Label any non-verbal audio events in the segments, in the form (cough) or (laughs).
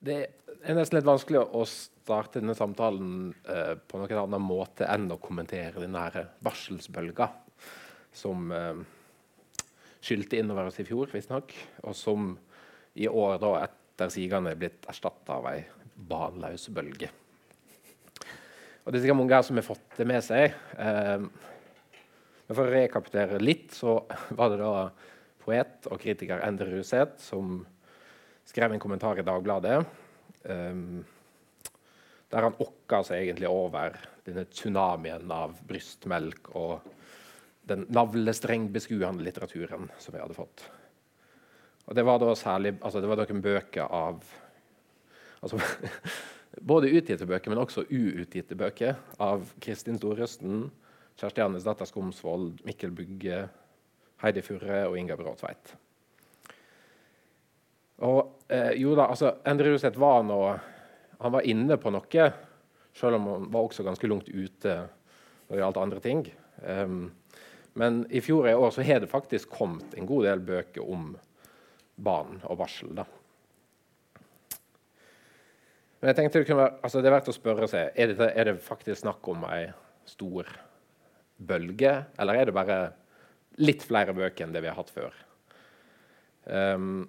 Det er nesten litt vanskelig å starte denne samtalen eh, på noen annen måte enn å kommentere denne her barselsbølga som eh, skylte innover oss i fjor, visstnok, og som i år da etter sigende er blitt erstatta av ei baneløs bølge. Og Det er sikkert mange her som har fått det med seg. Eh, men For å rekapitulere litt, så var det da poet og kritiker Endre Ruseth som skrev en kommentar i Dagbladet um, der han okka seg egentlig over denne tsunamien av brystmelk og den navlestrengbeskuende litteraturen som vi hadde fått. Og det var da særlig altså det var noen bøker av altså, (laughs) Både utgitte bøker, men også uutgitte bøker av Kristin Storøsten, Kjersti Annesdatter Skomsvold, Mikkel Bugge, Heidi Furre og Inga Brå Tveit. Og eh, jo da, altså, Endre Ruseth var nå Han var inne på noe, selv om han var også ganske langt ute når det gjaldt andre ting. Um, men i fjor i år så har det faktisk kommet en god del bøker om barn og barsel. da. Men jeg tenkte det, kunne være, altså det er verdt å spørre seg er det, er det faktisk snakk om ei stor bølge, eller er det bare litt flere bøker enn det vi har hatt før? Um,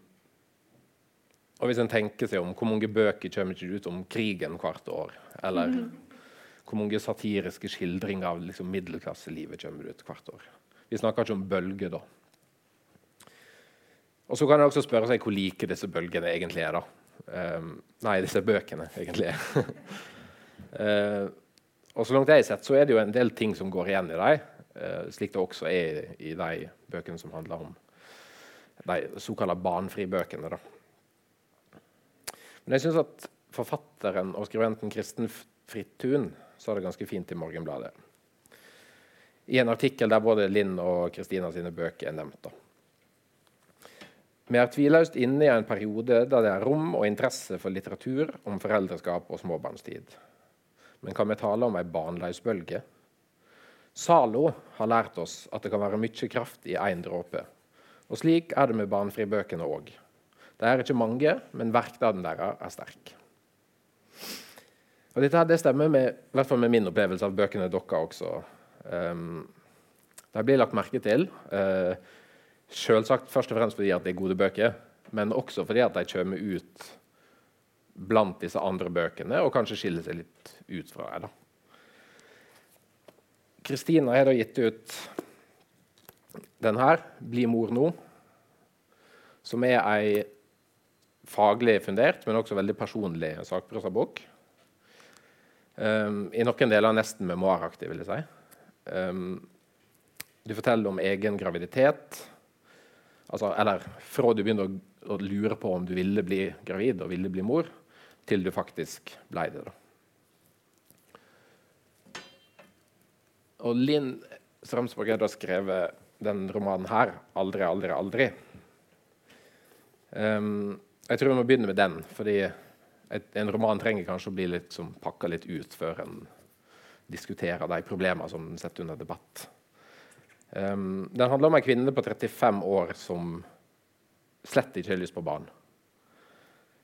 og hvis en tenker seg om hvor mange bøker kommer ikke ut om krigen hvert år? Eller mm. hvor mange satiriske skildringer av liksom, middelklasselivet kommer ut hvert år? Vi snakker ikke om bølger da. Og så kan en også spørre seg hvor like disse bølgene egentlig er. da. Um, nei, disse bøkene egentlig er. uh, (laughs) Og så langt jeg har sett, så er det jo en del ting som går igjen i dem, uh, slik det også er i, de bøkene som handler om de såkalte barnefribøkene. Da. Men jeg syns at forfatteren og skribenten Kristen Frittun sa det ganske fint i Morgenbladet. I en artikkel der både Linn og Kristina sine bøker er nevnt. Vi er tviløst inne i en periode der det er rom og interesse for litteratur om foreldreskap og småbarnstid men kan vi tale om ei barnløysbølge? Zalo har lært oss at det kan være mye kraft i én dråpe. Og slik er det med barnfribøkene òg. De er ikke mange, men verknaden deres er sterk. Og dette det stemmer med, i hvert fall med min opplevelse av bøkene deres også. Um, de blir lagt merke til. Uh, Selvsagt først og fremst fordi at det er gode bøker, men også fordi at de kommer ut blant disse andre bøkene, og kanskje skiller seg litt ut fra dem. Kristina har da gitt ut den her, 'Bli mor nå', som er ei faglig fundert, men også veldig personlig sakprosabok. Um, I noen deler nesten memoaraktig, vil jeg si. Um, du forteller om egen graviditet. Altså, eller fra du begynner å, å, lure på om du ville bli gravid og ville bli mor, til du faktisk ble det. da. Og Linn Strømsborg har skrevet den romanen her, 'Aldri, aldri, aldri'. Um, jeg tror vi må begynne med den, fordi et, en roman trenger kanskje å bli litt som pakka litt ut før en diskuterer de problemene som den setter under debatt. Um, den handler om ei kvinne på 35 år som slett ikke har lyst på barn.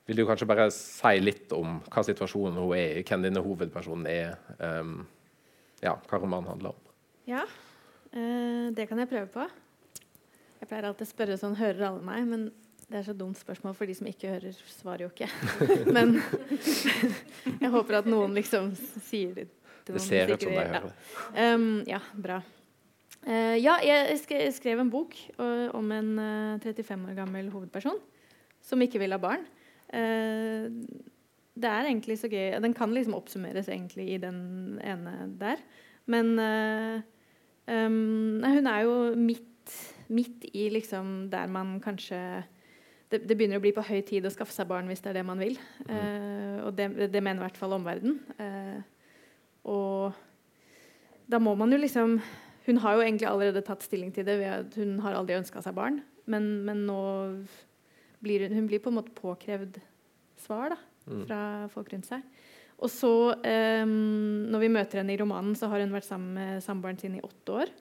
Vil du kanskje bare si litt om hva situasjonen hun er i, hvem denne hovedpersonen er? Um, ja, hva romanen handler om? Ja, uh, det kan jeg prøve på. Jeg pleier alltid å spørre sånn Hører alle meg? Men det er så dumt spørsmål, for de som ikke hører, svarer jo ikke. (laughs) men (laughs) jeg håper at noen liksom sier det. Det ser ut som de hører. Ja. Um, ja, bra. Uh, ja, jeg skrev en bok uh, om en 35 år gammel hovedperson som ikke vil ha barn. Uh, det er egentlig så gøy. Den kan liksom oppsummeres egentlig i den ene der. Men uh, um, hun er jo midt, midt, i liksom der man kanskje det, det, begynner å bli på høy tid å skaffe seg barn hvis det er det man vil. Uh, og det, det, mener i hvert fall omverdenen. og da må man jo liksom Hun har jo egentlig allerede tatt stilling til det ved at hun har aldri ønska seg barn. Men, men nå blir hun, hun, blir på en måte påkrevd svar da, mm. fra folk rundt seg. Og så, um, når vi møter henne i romanen, så har hun vært sammen med samboeren sin i åtte år.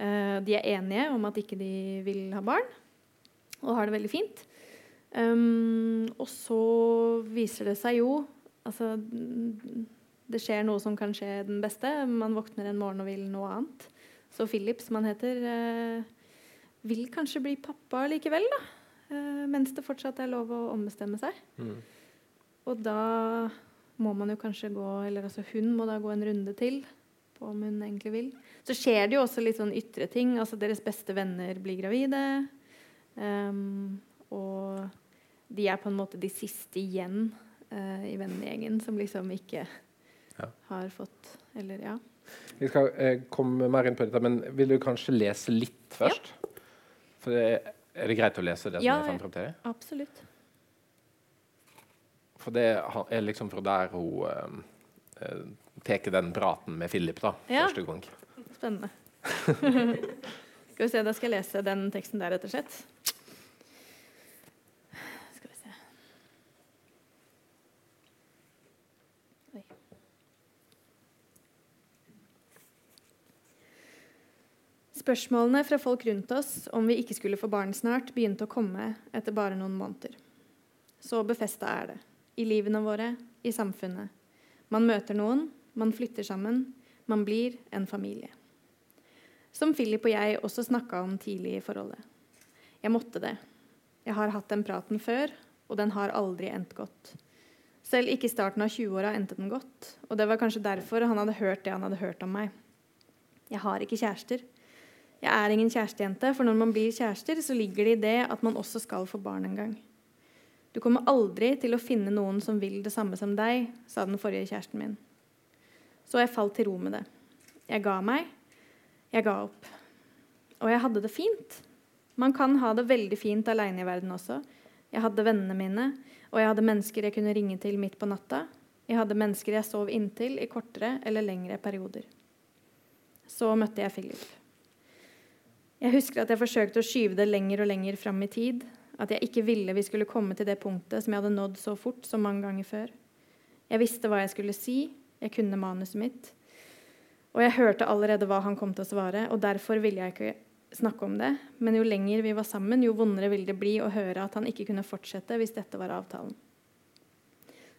Uh, de er enige om at ikke de vil ha barn, og har det veldig fint. Um, og så viser det seg jo Altså, det skjer noe som kan skje den beste. Man våkner en morgen og vil noe annet. Så Philip, som han heter, uh, vil kanskje bli pappa likevel, da. Uh, mens det fortsatt er lov å ombestemme seg. Mm. Og da må man jo kanskje gå Eller altså hun må da gå en runde til på om hun egentlig vil. Så skjer det jo også litt sånn ytre ting. Altså deres beste venner blir gravide. Um, og de er på en måte de siste igjen uh, i vennegjengen som liksom ikke Ja. har fått Eller ja. Vi skal eh, komme mer inn på dette, men vil du kanskje lese litt først? For det, er det greit å lese det som er jeg fant frem til? Absolutt. For det er liksom fra der hun eh, eh, tar den praten med Philip da, Ja. første gang. Spennende. (laughs) skal vi se, Da skal jeg lese den teksten der, rett og slett. Skal vi se Oi. Spørsmålene fra folk rundt oss om vi ikke skulle få barn snart, begynte å komme etter bare noen måneder. Så befesta er det. I livene våre, i samfunnet. Man møter noen, man flytter sammen, man blir en familie. Som Philip og jeg også snakka om tidlig i forholdet. Jeg måtte det. Jeg har hatt den praten før, og den har aldri endt godt. Selv ikke i starten av 20-åra endte den godt, og det var kanskje derfor han hadde hørt det han hadde hørt om meg. Jeg har ikke kjærester. Jeg er ingen kjærestejente, for når man blir kjærester, så ligger det i det at man også skal få barn en gang. Du kommer aldri til å finne noen som vil det samme som deg, sa den forrige kjæresten min. Så jeg falt til ro med det. Jeg ga meg. Jeg ga opp. Og jeg hadde det fint. Man kan ha det veldig fint aleine i verden også. Jeg hadde vennene mine, og jeg hadde mennesker jeg kunne ringe til midt på natta. Jeg hadde mennesker jeg sov inntil i kortere eller lengre perioder. Så møtte jeg Philip. Jeg husker at jeg forsøkte å skyve det lenger og lenger fram i tid. At jeg ikke ville vi skulle komme til det punktet som jeg hadde nådd så fort så mange ganger før. Jeg visste hva jeg skulle si, jeg kunne manuset mitt. Og jeg hørte allerede hva han kom til å svare, og derfor ville jeg ikke snakke om det. Men jo lenger vi var sammen, jo vondere ville det bli å høre at han ikke kunne fortsette hvis dette var avtalen.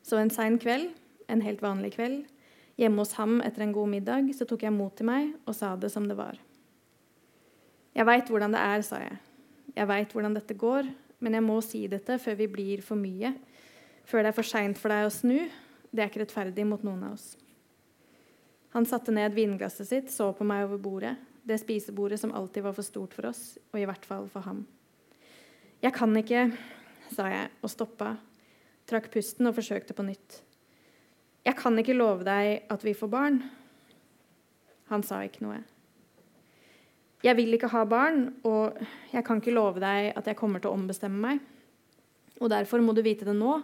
Så en sein kveld, en helt vanlig kveld, hjemme hos ham etter en god middag, så tok jeg mot til meg og sa det som det var. Jeg veit hvordan det er, sa jeg. Jeg veit hvordan dette går, men jeg må si dette før vi blir for mye. Før det er for seint for deg å snu. Det er ikke rettferdig mot noen av oss. Han satte ned vinglasset sitt, så på meg over bordet, det spisebordet som alltid var for stort for oss, og i hvert fall for ham. Jeg kan ikke, sa jeg og stoppa, trakk pusten og forsøkte på nytt. Jeg kan ikke love deg at vi får barn. Han sa ikke noe. Jeg vil ikke ha barn, og jeg kan ikke love deg at jeg kommer til å ombestemme meg. Og derfor må du vite det nå,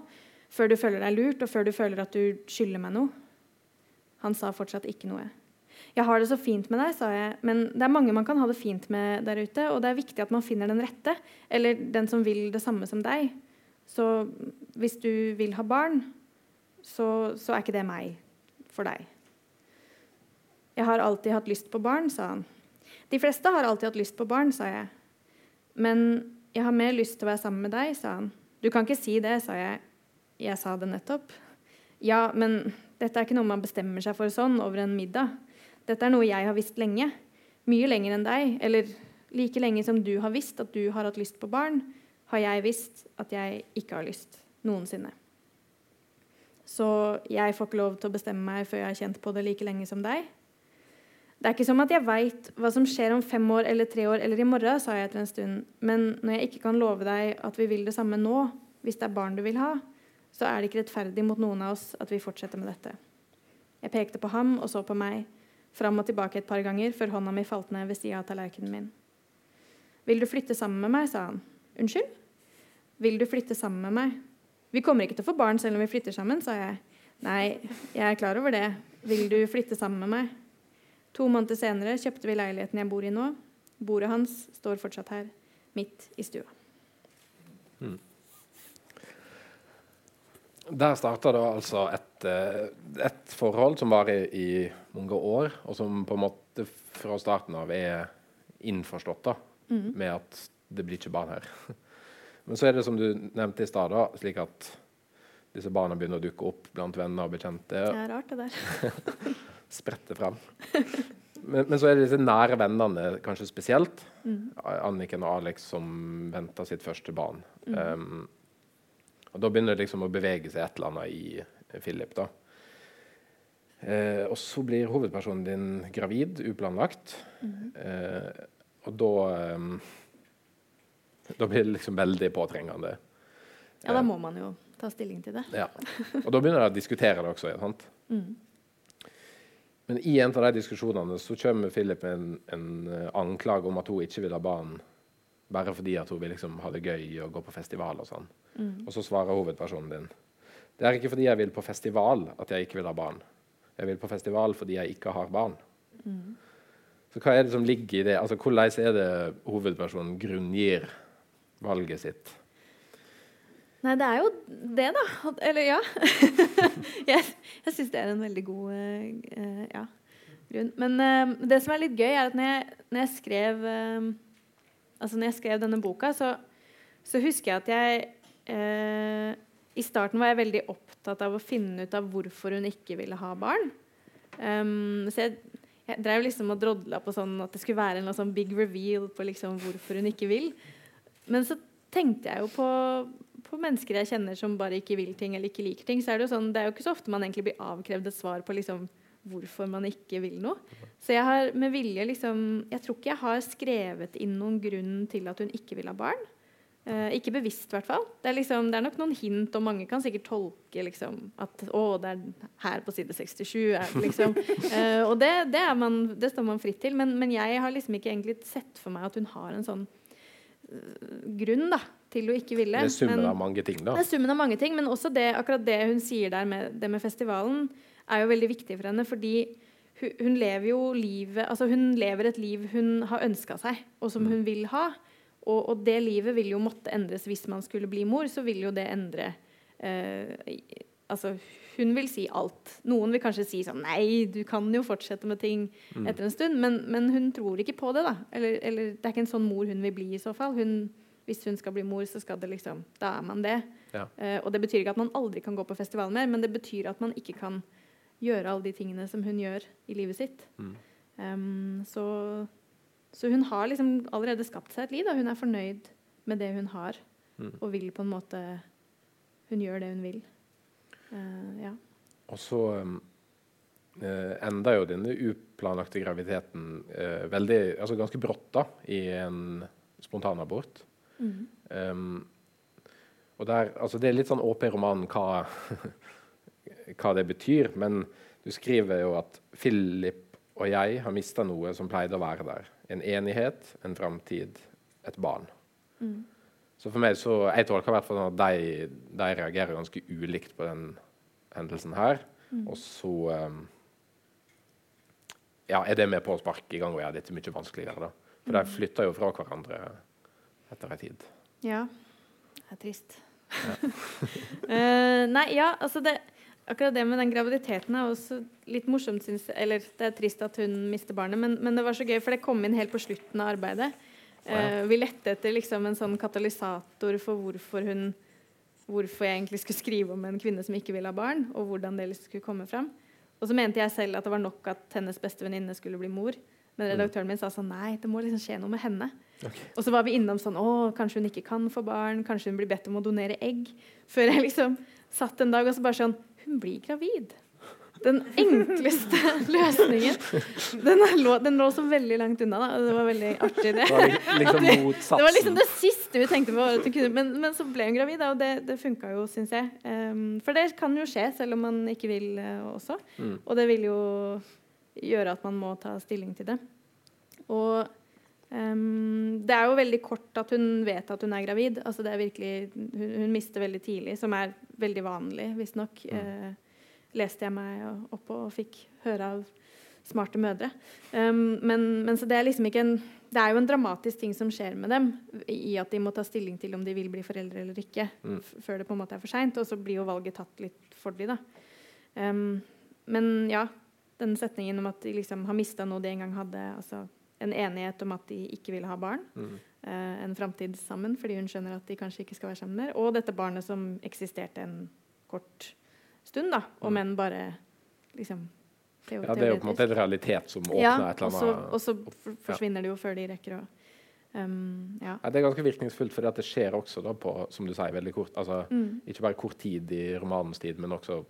før du føler deg lurt, og før du føler at du skylder meg noe. Han sa fortsatt ikke noe. Jeg har det så fint med deg, sa jeg, men det er mange man kan ha det fint med der ute, og det er viktig at man finner den rette, eller den som vil det samme som deg. Så hvis du vil ha barn, så, så er ikke det meg for deg. Jeg har alltid hatt lyst på barn, sa han. De fleste har alltid hatt lyst på barn, sa jeg. Men jeg har mer lyst til å være sammen med deg, sa han. Du kan ikke si det, sa jeg. Jeg sa det nettopp. Ja, men dette er ikke noe man bestemmer seg for sånn over en middag. Dette er noe jeg har visst lenge. Mye lenger enn deg. Eller like lenge som du har visst at du har hatt lyst på barn, har jeg visst at jeg ikke har lyst. Noensinne. Så jeg får ikke lov til å bestemme meg før jeg har kjent på det like lenge som deg. Det er ikke som at jeg veit hva som skjer om fem år eller tre år eller i morgen, sa jeg etter en stund. Men når jeg ikke kan love deg at vi vil det samme nå, hvis det er barn du vil ha, så er det ikke rettferdig mot noen av oss at vi fortsetter med dette. Jeg pekte på ham og så på meg, fram og tilbake et par ganger før hånda mi falt ned ved sida av tallerkenen min. Vil du flytte sammen med meg, sa han. Unnskyld? Vil du flytte sammen med meg? Vi kommer ikke til å få barn selv om vi flytter sammen, sa jeg. Nei, jeg er klar over det. Vil du flytte sammen med meg? To måneder senere kjøpte vi leiligheten jeg bor i nå. Bordet hans står fortsatt her, midt i stua. Der starta da altså et, eh, et forhold som varer i mange år, og som på en måte fra starten av er innforstått da, med at det blir ikke barn her. (laughs) Men så er det som du nevnte i stad, slik at disse barna begynner å dukke opp blant venner og bekjente. Det er rart, det der. (laughs) Sprette fram. Men, men, så er det disse nære vennene kanskje spesielt. Mm. Anniken og Alex som venter sitt første barn. Mm. Um, og Da begynner det liksom å bevege seg et eller annet i Philip. da. Eh, og så blir hovedpersonen din gravid, uplanlagt. Mm. Eh, og da um, Da blir det liksom veldig påtrengende. Ja, da må man jo ta stilling til det. Ja. Og da begynner de å diskutere det også. sant? Mm. Men i en av de diskusjonene så kommer Philip med en, en uh, anklage om at hun ikke vil ha barn bare fordi at hun vil liksom ha det gøy og gå på festival og sånn. Mm. Og så svarer hovedpersonen din det er ikke fordi jeg vil på festival at jeg ikke vil ha barn. Jeg vil på festival fordi jeg ikke har barn. Mm. Så hva er det som ligger i det? Altså, Hvordan er det hovedpersonen grunngir valget sitt? Nei, det er jo det, da. Eller ja. (laughs) jeg jeg syns det er en veldig god uh, ja, grunn. Men uh, det som er litt gøy, er at når jeg, når jeg skrev uh, Altså når jeg skrev denne boka, så, så husker jeg at jeg I starten var jeg veldig opptatt av å finne ut av hvorfor hun ikke ville ha barn. Um, så jeg, jeg drev liksom og drodla på sånn at det skulle være en sånn big reveal på liksom hvorfor hun ikke vil. Men så tenkte jeg jo på, på, mennesker jeg kjenner som bare ikke vil ting eller ikke liker ting. så er Det jo sånn, det er jo ikke så ofte man egentlig blir avkrevd et svar på liksom hvorfor man ikke vil noe. Så jeg har med vilje liksom Jeg tror ikke jeg har skrevet inn noen grunn til at hun ikke vil ha barn. Eh, ikke bevisst, i hvert fall. Det er, liksom, det er nok noen hint, og mange kan sikkert tolke liksom, at å, det er her på side 67. Er, liksom. (laughs) eh, og det, det, man, det, står man fritt til. Men, men, jeg har liksom ikke egentlig sett for meg at hun har en sånn uh, grunn da, til å ikke ville. Det er summen men, av mange ting, da. Det er summen av mange ting, men også det, akkurat det hun sier der med, det med festivalen, er jo veldig viktig for henne. fordi hun, hun lever jo livet Altså hun lever et liv hun har ønska seg, og som Mm. hun vil ha. Og, og, det livet vil jo måtte endres hvis man skulle bli mor. Så vil jo det endre eh, Altså, hun vil si alt. Noen vil kanskje si sånn Nei, du kan jo fortsette med ting Mm. etter en stund. Men, men, hun tror ikke på det, da. Eller, eller, det er ikke en sånn mor hun vil bli i så fall. Hun, hvis hun skal bli mor, så skal det liksom Da er man det. Ja. Eh, og det betyr ikke at man aldri kan gå på festival mer, men det betyr at man ikke kan gjøre alle de tingene som hun gjør i livet sitt. Mm. Um, så, så, hun har liksom allerede skapt seg et liv. Da. Hun er fornøyd med det hun har, Mm. og vil på en måte Hun gjør det hun vil. Uh, ja. Og så um, eh, ender jo denne uplanlagte graviditeten eh, veldig, altså ganske brått da, i en spontanabort. Mm. Um, og der, altså det er litt sånn åpen roman hva, (laughs) hva det betyr, men du skriver jo at Philip og jeg har mista noe som pleide å være der. En enighet, en framtid, et barn. Mm. Så for meg så, Jeg tolker i hvert fall sånn at de, de reagerer ganske ulikt på den hendelsen her. Mm. Og så um, ja, er det med på å sparke i gang og gjøre dette mye vanskeligere. da. For de Mm. flytter jo fra hverandre etter en tid. ja. Det er trist. uh, (laughs) nei, ja, altså det Akkurat det med den graviditeten er også litt morsomt, synes jeg. Eller det er trist at hun mister barnet, men, men det var så gøy, for det kom inn helt på slutten av arbeidet. Ja. Uh, vi lette etter liksom en sånn katalysator for hvorfor hun Hvorfor jeg egentlig skulle skrive om en kvinne som ikke ville ha barn, og hvordan det liksom skulle komme fram. Og så mente jeg selv at det var nok at hennes beste venninne skulle bli mor. Men redaktøren min sa sånn Nei, det må liksom skje noe med henne. Ok. Og så var vi innom sånn Å, kanskje hun ikke kan få barn. Kanskje hun blir bedt om å donere egg. Før jeg liksom satt en dag og så bare sånn Hun blir gravid. Den enkleste (laughs) løsningen. Den lå, den lå så veldig langt unna, da. Det var veldig artig, det. Det var li- liksom Det var liksom det siste vi tenkte på. Men, men så ble hun gravid, da, og det, det funka jo, syns jeg. Um, for det kan jo skje, selv om man ikke vil uh, også. Mm. Og det vil jo gjøre at man må ta stilling til det. Og um, det er jo veldig kort at hun vet at hun er gravid. Altså det er virkelig, hun, hun mister veldig tidlig, som er veldig vanlig, visstnok. Mm. Uh, leste jeg meg opp på og fikk høre av smarte mødre. Um, men, men så det er liksom ikke en Det er jo en dramatisk ting som skjer med dem, i at de må ta stilling til om de vil bli foreldre eller ikke, Mm. før det på en måte er for seint. Og så blir jo valget tatt litt for de da. Um, men ja, den setningen om at de liksom har mista noe de en gang hadde, altså en enighet om at de ikke vil ha barn, Mm. eh, en framtid sammen, fordi hun skjønner at de kanskje ikke skal være sammen mer, og dette barnet som eksisterte en kort stund, da. Om Mm. enn bare liksom teo- Ja, det er jo på en måte en realitet som åpner ja, et eller og så- annet Og så f- forsvinner det jo før de rekker å um, Ja. ja, Det er ganske virkningsfullt, for det skjer også da på som du sier, veldig kort altså Mm. Ikke bare kort tid i romanens tid, men også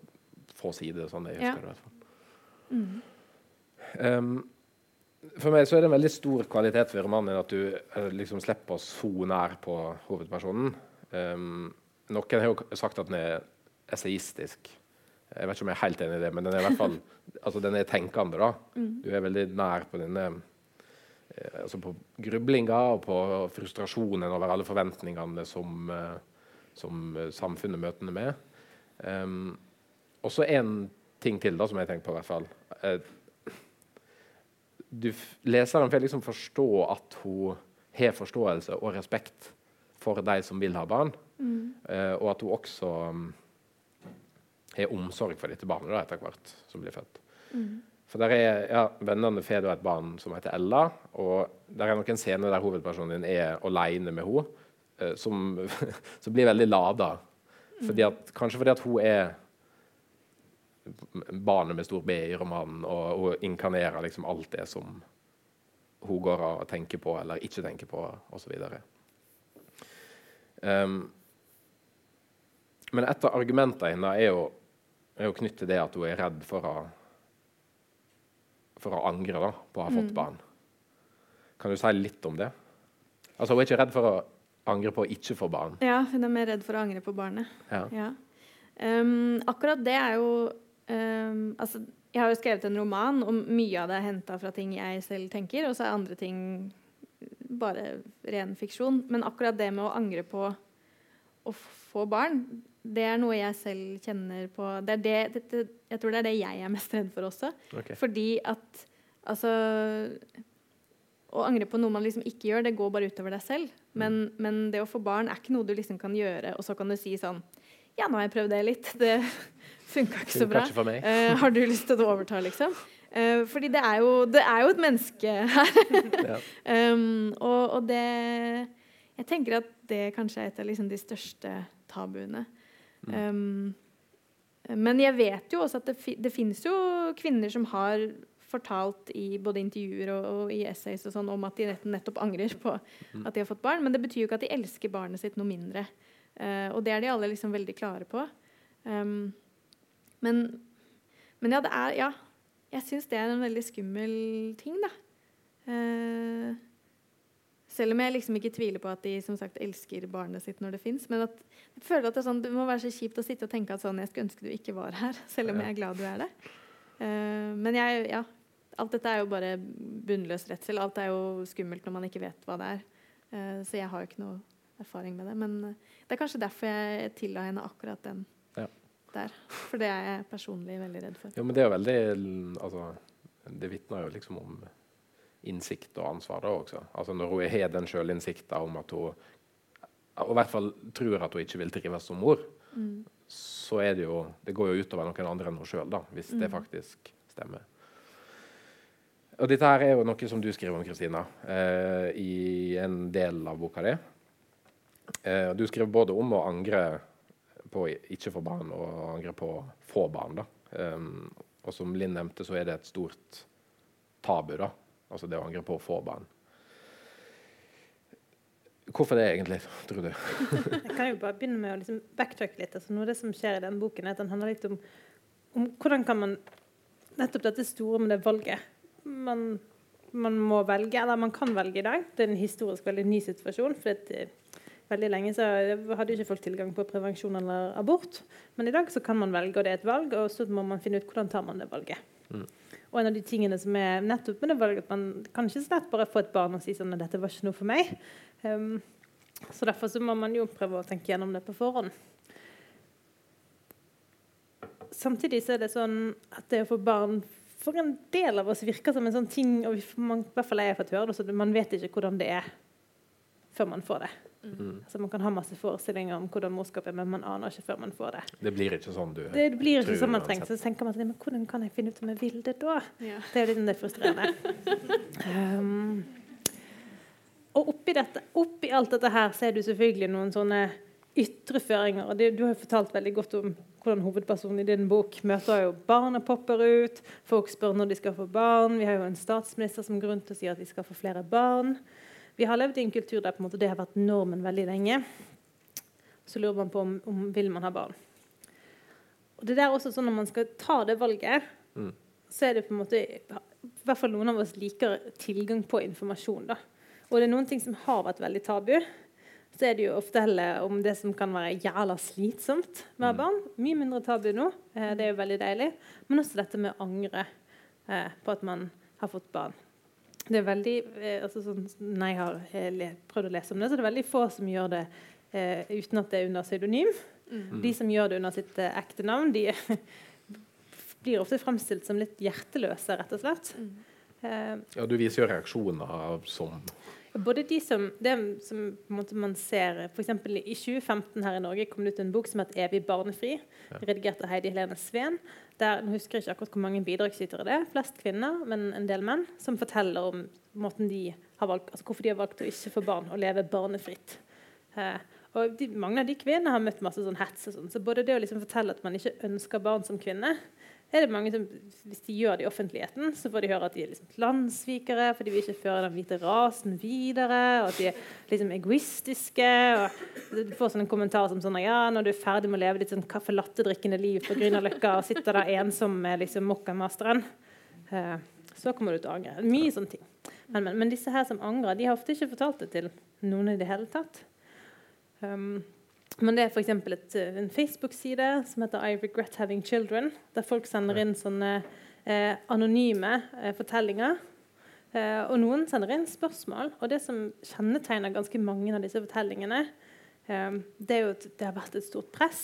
få sider. sånn jeg Ja. husker det i hvert fall. Mm. Um, for meg så er det en veldig stor kvalitet ved romanen at du eh, liksom slipper oss så nær på hovedpersonen. Um, noen har jo sagt at den er essayistisk. Jeg vet ikke om jeg er helt enig i det, men den er i hvert fall (laughs) altså den er tenkende. da. Mm. Du er veldig nær på denne eh, altså på grublinga og på frustrasjonen over alle forventningene som, eh, som samfunnet møter henne med. Um, og så en ting til da, som jeg tenker på. i hvert fall. Du, leseren får liksom forstå at hun har forståelse og respekt for de som vil ha barn, Mm. uh, og at hun også um, har omsorg for dette barnet da, etter hvert som blir født. Mm. For der er, ja, Vennene får et barn som heter Ella, og der er noen scener der hovedpersonen din er alene med henne, uh, som, (laughs) som blir veldig lada. Fordi at, kanskje fordi at hun er barnet med stor B i romanen, og hun inkarnerer liksom alt det som hun går og tenker på eller ikke tenker på, osv. Um, men et av argumentene hennes er jo, er jo knyttet til det at hun er redd for å for å angre da, på å ha fått Mm. barn. Kan du si litt om det? Altså, Hun er ikke redd for å angre på å ikke få barn. Ja, hun er mer redd for å angre på barnet. Ja. Ja. Um, akkurat det er jo um, Altså, jeg har jo skrevet en roman, og mye av det er henta fra ting jeg selv tenker, og så er andre ting bare ren fiksjon. Men akkurat det med å angre på å få barn, det er noe jeg selv kjenner på det er det, det, Jeg tror det er det jeg er mest redd for også. Okay. Fordi at altså Å angre på noe man liksom ikke gjør, det går bare utover deg selv. Men, men det å få barn er ikke noe du liksom kan gjøre, og så kan du si sånn Ja, nå har jeg prøvd det litt. Det funka ikke så bra. Eh, har du lyst til å overta, liksom? Eh, fordi det er, jo, det er jo et menneske her. (laughs) Ja. Um, og, og det Jeg tenker at det kanskje er et av liksom de største tabuene. Um, men jeg vet jo også at det, fi, det finnes jo kvinner som har fortalt i både intervjuer og, og i essays og sånn om at de nett, nettopp angrer på at de har fått barn. Men det betyr jo ikke at de elsker barnet sitt noe mindre. Uh, og det er de alle liksom veldig klare på. Um, men, men ja, det er Ja. Jeg syns det er en veldig skummel ting, da. Eh, selv om jeg liksom ikke tviler på at de som sagt elsker barnet sitt når det fins. Men at jeg føler at det, er sånn, det må være så kjipt å sitte og tenke at sånn, jeg skulle ønske du ikke var her. (laughs) Selv om Ja. jeg er glad du er der. Eh, men jeg, ja, alt dette er jo bare bunnløs redsel. Alt er jo skummelt når man ikke vet hva det er. Eh, så jeg har jo ikke noe erfaring med det. Men eh, det er kanskje derfor jeg tilla henne akkurat den. Der. For det er jeg personlig veldig redd for. Ja, men det er veldig altså, Det vitner jo liksom om innsikt og ansvar da også. Altså Når hun har den sjølinnsikta om at hun og i hvert fall tror at hun ikke vil trives som mor, Mm. så er det jo Det går jo utover noen andre enn hun sjøl, hvis det Mm. faktisk stemmer. Og dette her er jo noe som du skriver om, Kristina, eh, i en del av boka di. Eh, du skriver både om å angre på å ikke få barn og angre på å få barn. da. Um, og som Linn nevnte, så er det et stort tabu, da. Altså det å angre på å få barn. Hvorfor det, egentlig, tror du? (laughs) Jeg kan jo bare begynne med å liksom backtracke litt. Altså, noe av det som skjer i den boken, er at den handler litt om, om hvordan kan man Nettopp dette store med det valget. Man, man må velge, eller man kan velge i dag. Det er en historisk veldig ny situasjon. for eh, Veldig lenge så hadde ikke folk tilgang på prevensjon eller abort. Men i dag så kan man velge, og det er et valg, og så må man finne ut hvordan tar man det valget. Mm. Og en av de tingene som er nettopp med det valget, at man kan ikke så lett bare få et barn og si sånn at dette var ikke noe for meg. Um, så derfor så må man jo prøve å tenke gjennom det på forhånd. Samtidig så er det sånn at det å få barn for en del av oss virker som en sånn ting og vi, man, i hvert fall jeg har fått høre det, så man vet ikke hvordan det er før man får det. Mm. Altså Man kan ha masse forestillinger om hvordan morskap er, men man aner ikke før man får det. Det blir ikke sånn du Det blir ikke sånn man trenger. Så tenker man at, men hvordan kan jeg finne ut om jeg vil det da? Ja. Det er jo litt frustrerende. Um, og oppi, dette, oppi alt dette her så er du selvfølgelig noen sånne ytre føringer. og det, Du har jo fortalt veldig godt om hvordan hovedpersonen i din bok møter jo barna popper ut. Folk spør når de skal få barn. Vi har jo en statsminister som grunn til å si at vi skal få flere barn. Vi har levd i en kultur der på en det har vært normen veldig lenge. Så lurer man på om, om vil man ha barn. Og det er også sånn Når man skal ta det valget, Mm. så er det på en måte I hvert fall noen av oss liker tilgang på informasjon. da. Og det er noen ting som har vært veldig tabu. Så er det jo å fortelle om det som kan være jævla slitsomt med ha barn. Mye mindre tabu nå. Eh, det er jo veldig deilig. Men også dette med å angre eh, på at man har fått barn. Det er veldig, eh, altså sånn, Når jeg har eh, prøvd å lese om det, så det er veldig få som gjør det eh, uten at det er under pseudonym. Mm. De som gjør det under sitt eh, ekte navn, de (laughs) blir ofte fremstilt som litt hjerteløse, rett og slett. Mm. Eh, Ja, du viser jo reaksjoner som både de som, det som man ser eksempel I 2015 her i Norge kom det ut en bok som het 'Evig barnefri', redigert av Heidi Helene Sveen. Der, nå husker jeg ikke akkurat hvor mange bidragsytere det er, flest kvinner, men en del menn, som forteller om måten de har valgt, altså hvorfor de har valgt å ikke få barn og leve barnefritt. Eh, og de, Mange av de kvinnene har møtt masse sånn hets. sånn, så både det å liksom fortelle at man ikke ønsker barn som kvinne, er det mange som, Hvis de gjør det i offentligheten, så får de høre at de er liksom landssvikere, for de vil ikke føre den hvite rasen videre, og at de er liksom egoistiske. og Du får sånne kommentarer som sånn Ja, når du er ferdig med å leve ditt sånn kaffe liv på Grünerløkka og sitter der ensom med liksom mokkamasteren, eh, så kommer du til å angre. Mye sånne ting. Men, men, men disse her som angrer, de har ofte ikke fortalt det til noen i det hele tatt. Um, men det er f.eks. en Facebook-side som heter I Regret Having Children, der folk sender inn sånne eh, anonyme eh, fortellinger. Eh, og noen sender inn spørsmål. Og det som kjennetegner ganske mange av disse fortellingene, eh, det er jo at det har vært et stort press.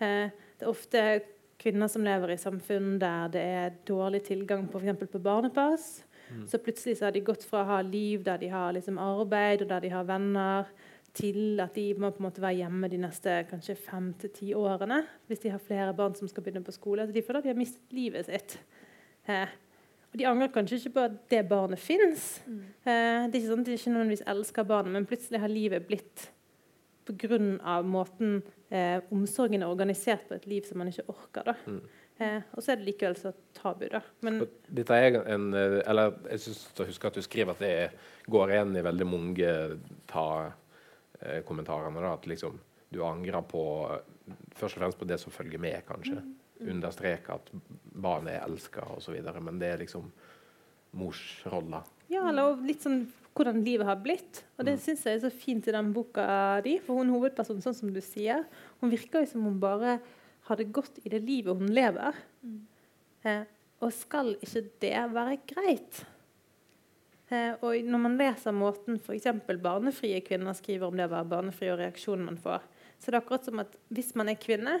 Eh, det er ofte kvinner som lever i samfunn der det er dårlig tilgang på, eksempel på barnepass. Så plutselig så har de gått fra å ha liv der de har liksom arbeid og der de har venner, til at de må på en måte være hjemme de neste kanskje fem til ti årene hvis de har flere barn som skal begynne på skole. Altså de føler at de har mistet livet sitt. Eh, og de angrer kanskje ikke på at det barnet fins. Eh, det er ikke sånn at de ikke nødvendigvis elsker barnet, men plutselig har livet blitt pga. måten eh, omsorgen er organisert på et liv som man ikke orker. da. Eh, og så er det likevel så tabu, da. Men Dette er en eh, Eller jeg synes jeg husker at du skriver at det går igjen i veldig mange ta-kommentarene. da, At liksom du angrer på Først og fremst på det som følger med, kanskje. Understreke at barnet er elska osv. Men det er liksom morsrolla. Ja, eller litt sånn hvordan livet har blitt. Og det syns jeg er så fint i den boka di. For hun hovedpersonen, sånn som du sier, hun virker jo som hun bare har det godt i det livet hun lever. Eh, og skal ikke det være greit? Eh, og når man leser måten f.eks. barnefrie kvinner skriver om det å være barnefri, og reaksjonen man får, så det er akkurat som at hvis man er kvinne,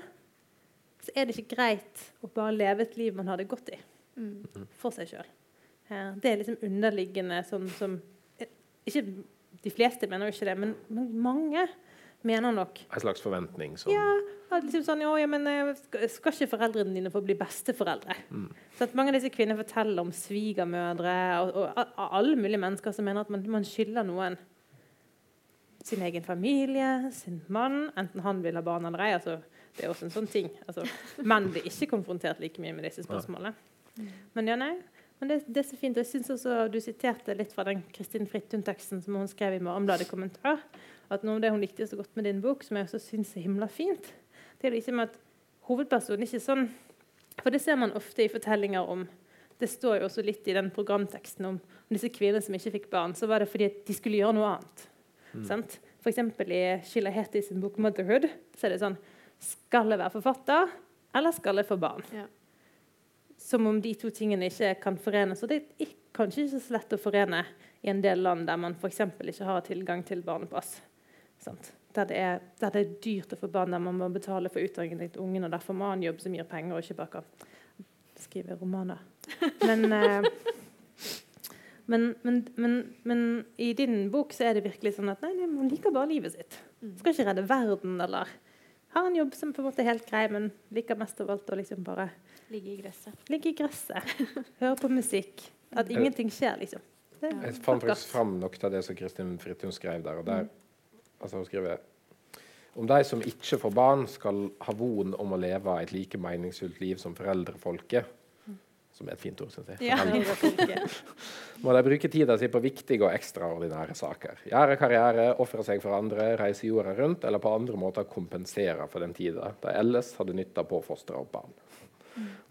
så er det ikke greit å bare leve et liv man har det godt i. Mm. For seg sjøl. Eh, det er liksom underliggende sånn som eh, Ikke de fleste mener jo ikke det, men, men mange mener nok En slags forventning som ja, at liksom sånn, «Å, ja, men eh, skal ikke foreldrene dine få bli besteforeldre? Mm. Så at mange av disse kvinnene forteller om svigermødre og, og, og, alle mulige mennesker som mener at man, man skylder noen sin egen familie, sin mann, enten han vil ha barn eller ei. Altså, det er også en sånn ting. Altså, menn blir ikke konfrontert like mye med disse spørsmålene. Men ja, nei. Men det, det er så fint. Jeg synes også Du siterte litt fra den Kristin Frittun-teksten som hun skrev i Morgenbladet kommentar. At noe av det hun likte så godt med din bok, som jeg også syns er himla fint, det er liksom at hovedpersonen ikke sånn For det ser man ofte i fortellinger om Det står jo også litt i den programteksten om, om disse kvinnene som ikke fikk barn. Så var det fordi de skulle gjøre noe annet. Sant? For eksempel i Sheila Heti sin bok 'Motherhood' så er det sånn Skal jeg være forfatter, eller skal jeg få barn? Ja. Som om de to tingene ikke kan forenes. Og det er kanskje ikke så lett å forene i en del land der man f.eks. ikke har tilgang til barnepass. Sant? Der, det er, der det er dyrt å få barn, der man må betale for utdanningen til ungen, og derfor må ha en jobb som gir penger, og ikke bare skrive romaner. Men, eh, (laughs) men, men, men, men i din bok så er det virkelig sånn at nei, nei, man liker bare livet sitt. Skal ikke redde verden eller ha en jobb som på en måte er helt grei, men liker mest av alt å liksom bare Ligge i gresset. ligge i gresset, (laughs) høre på musikk. At ingenting skjer, liksom. Det er Jeg fant faktisk fram noe av det som Kristin Fridtun skrev der. og der altså hun skriver Om de som ikke får barn, skal ha von om å leve et like meningsfullt liv som foreldrefolket, som er et fint ord, syns jeg. Ja. (laughs) Må de bruke tida si på viktige og ekstraordinære saker. Gjøre karriere, ofre seg for andre, reise jorda rundt eller på andre måter kompensere for den tida de ellers hadde nytta på å fostre opp barn.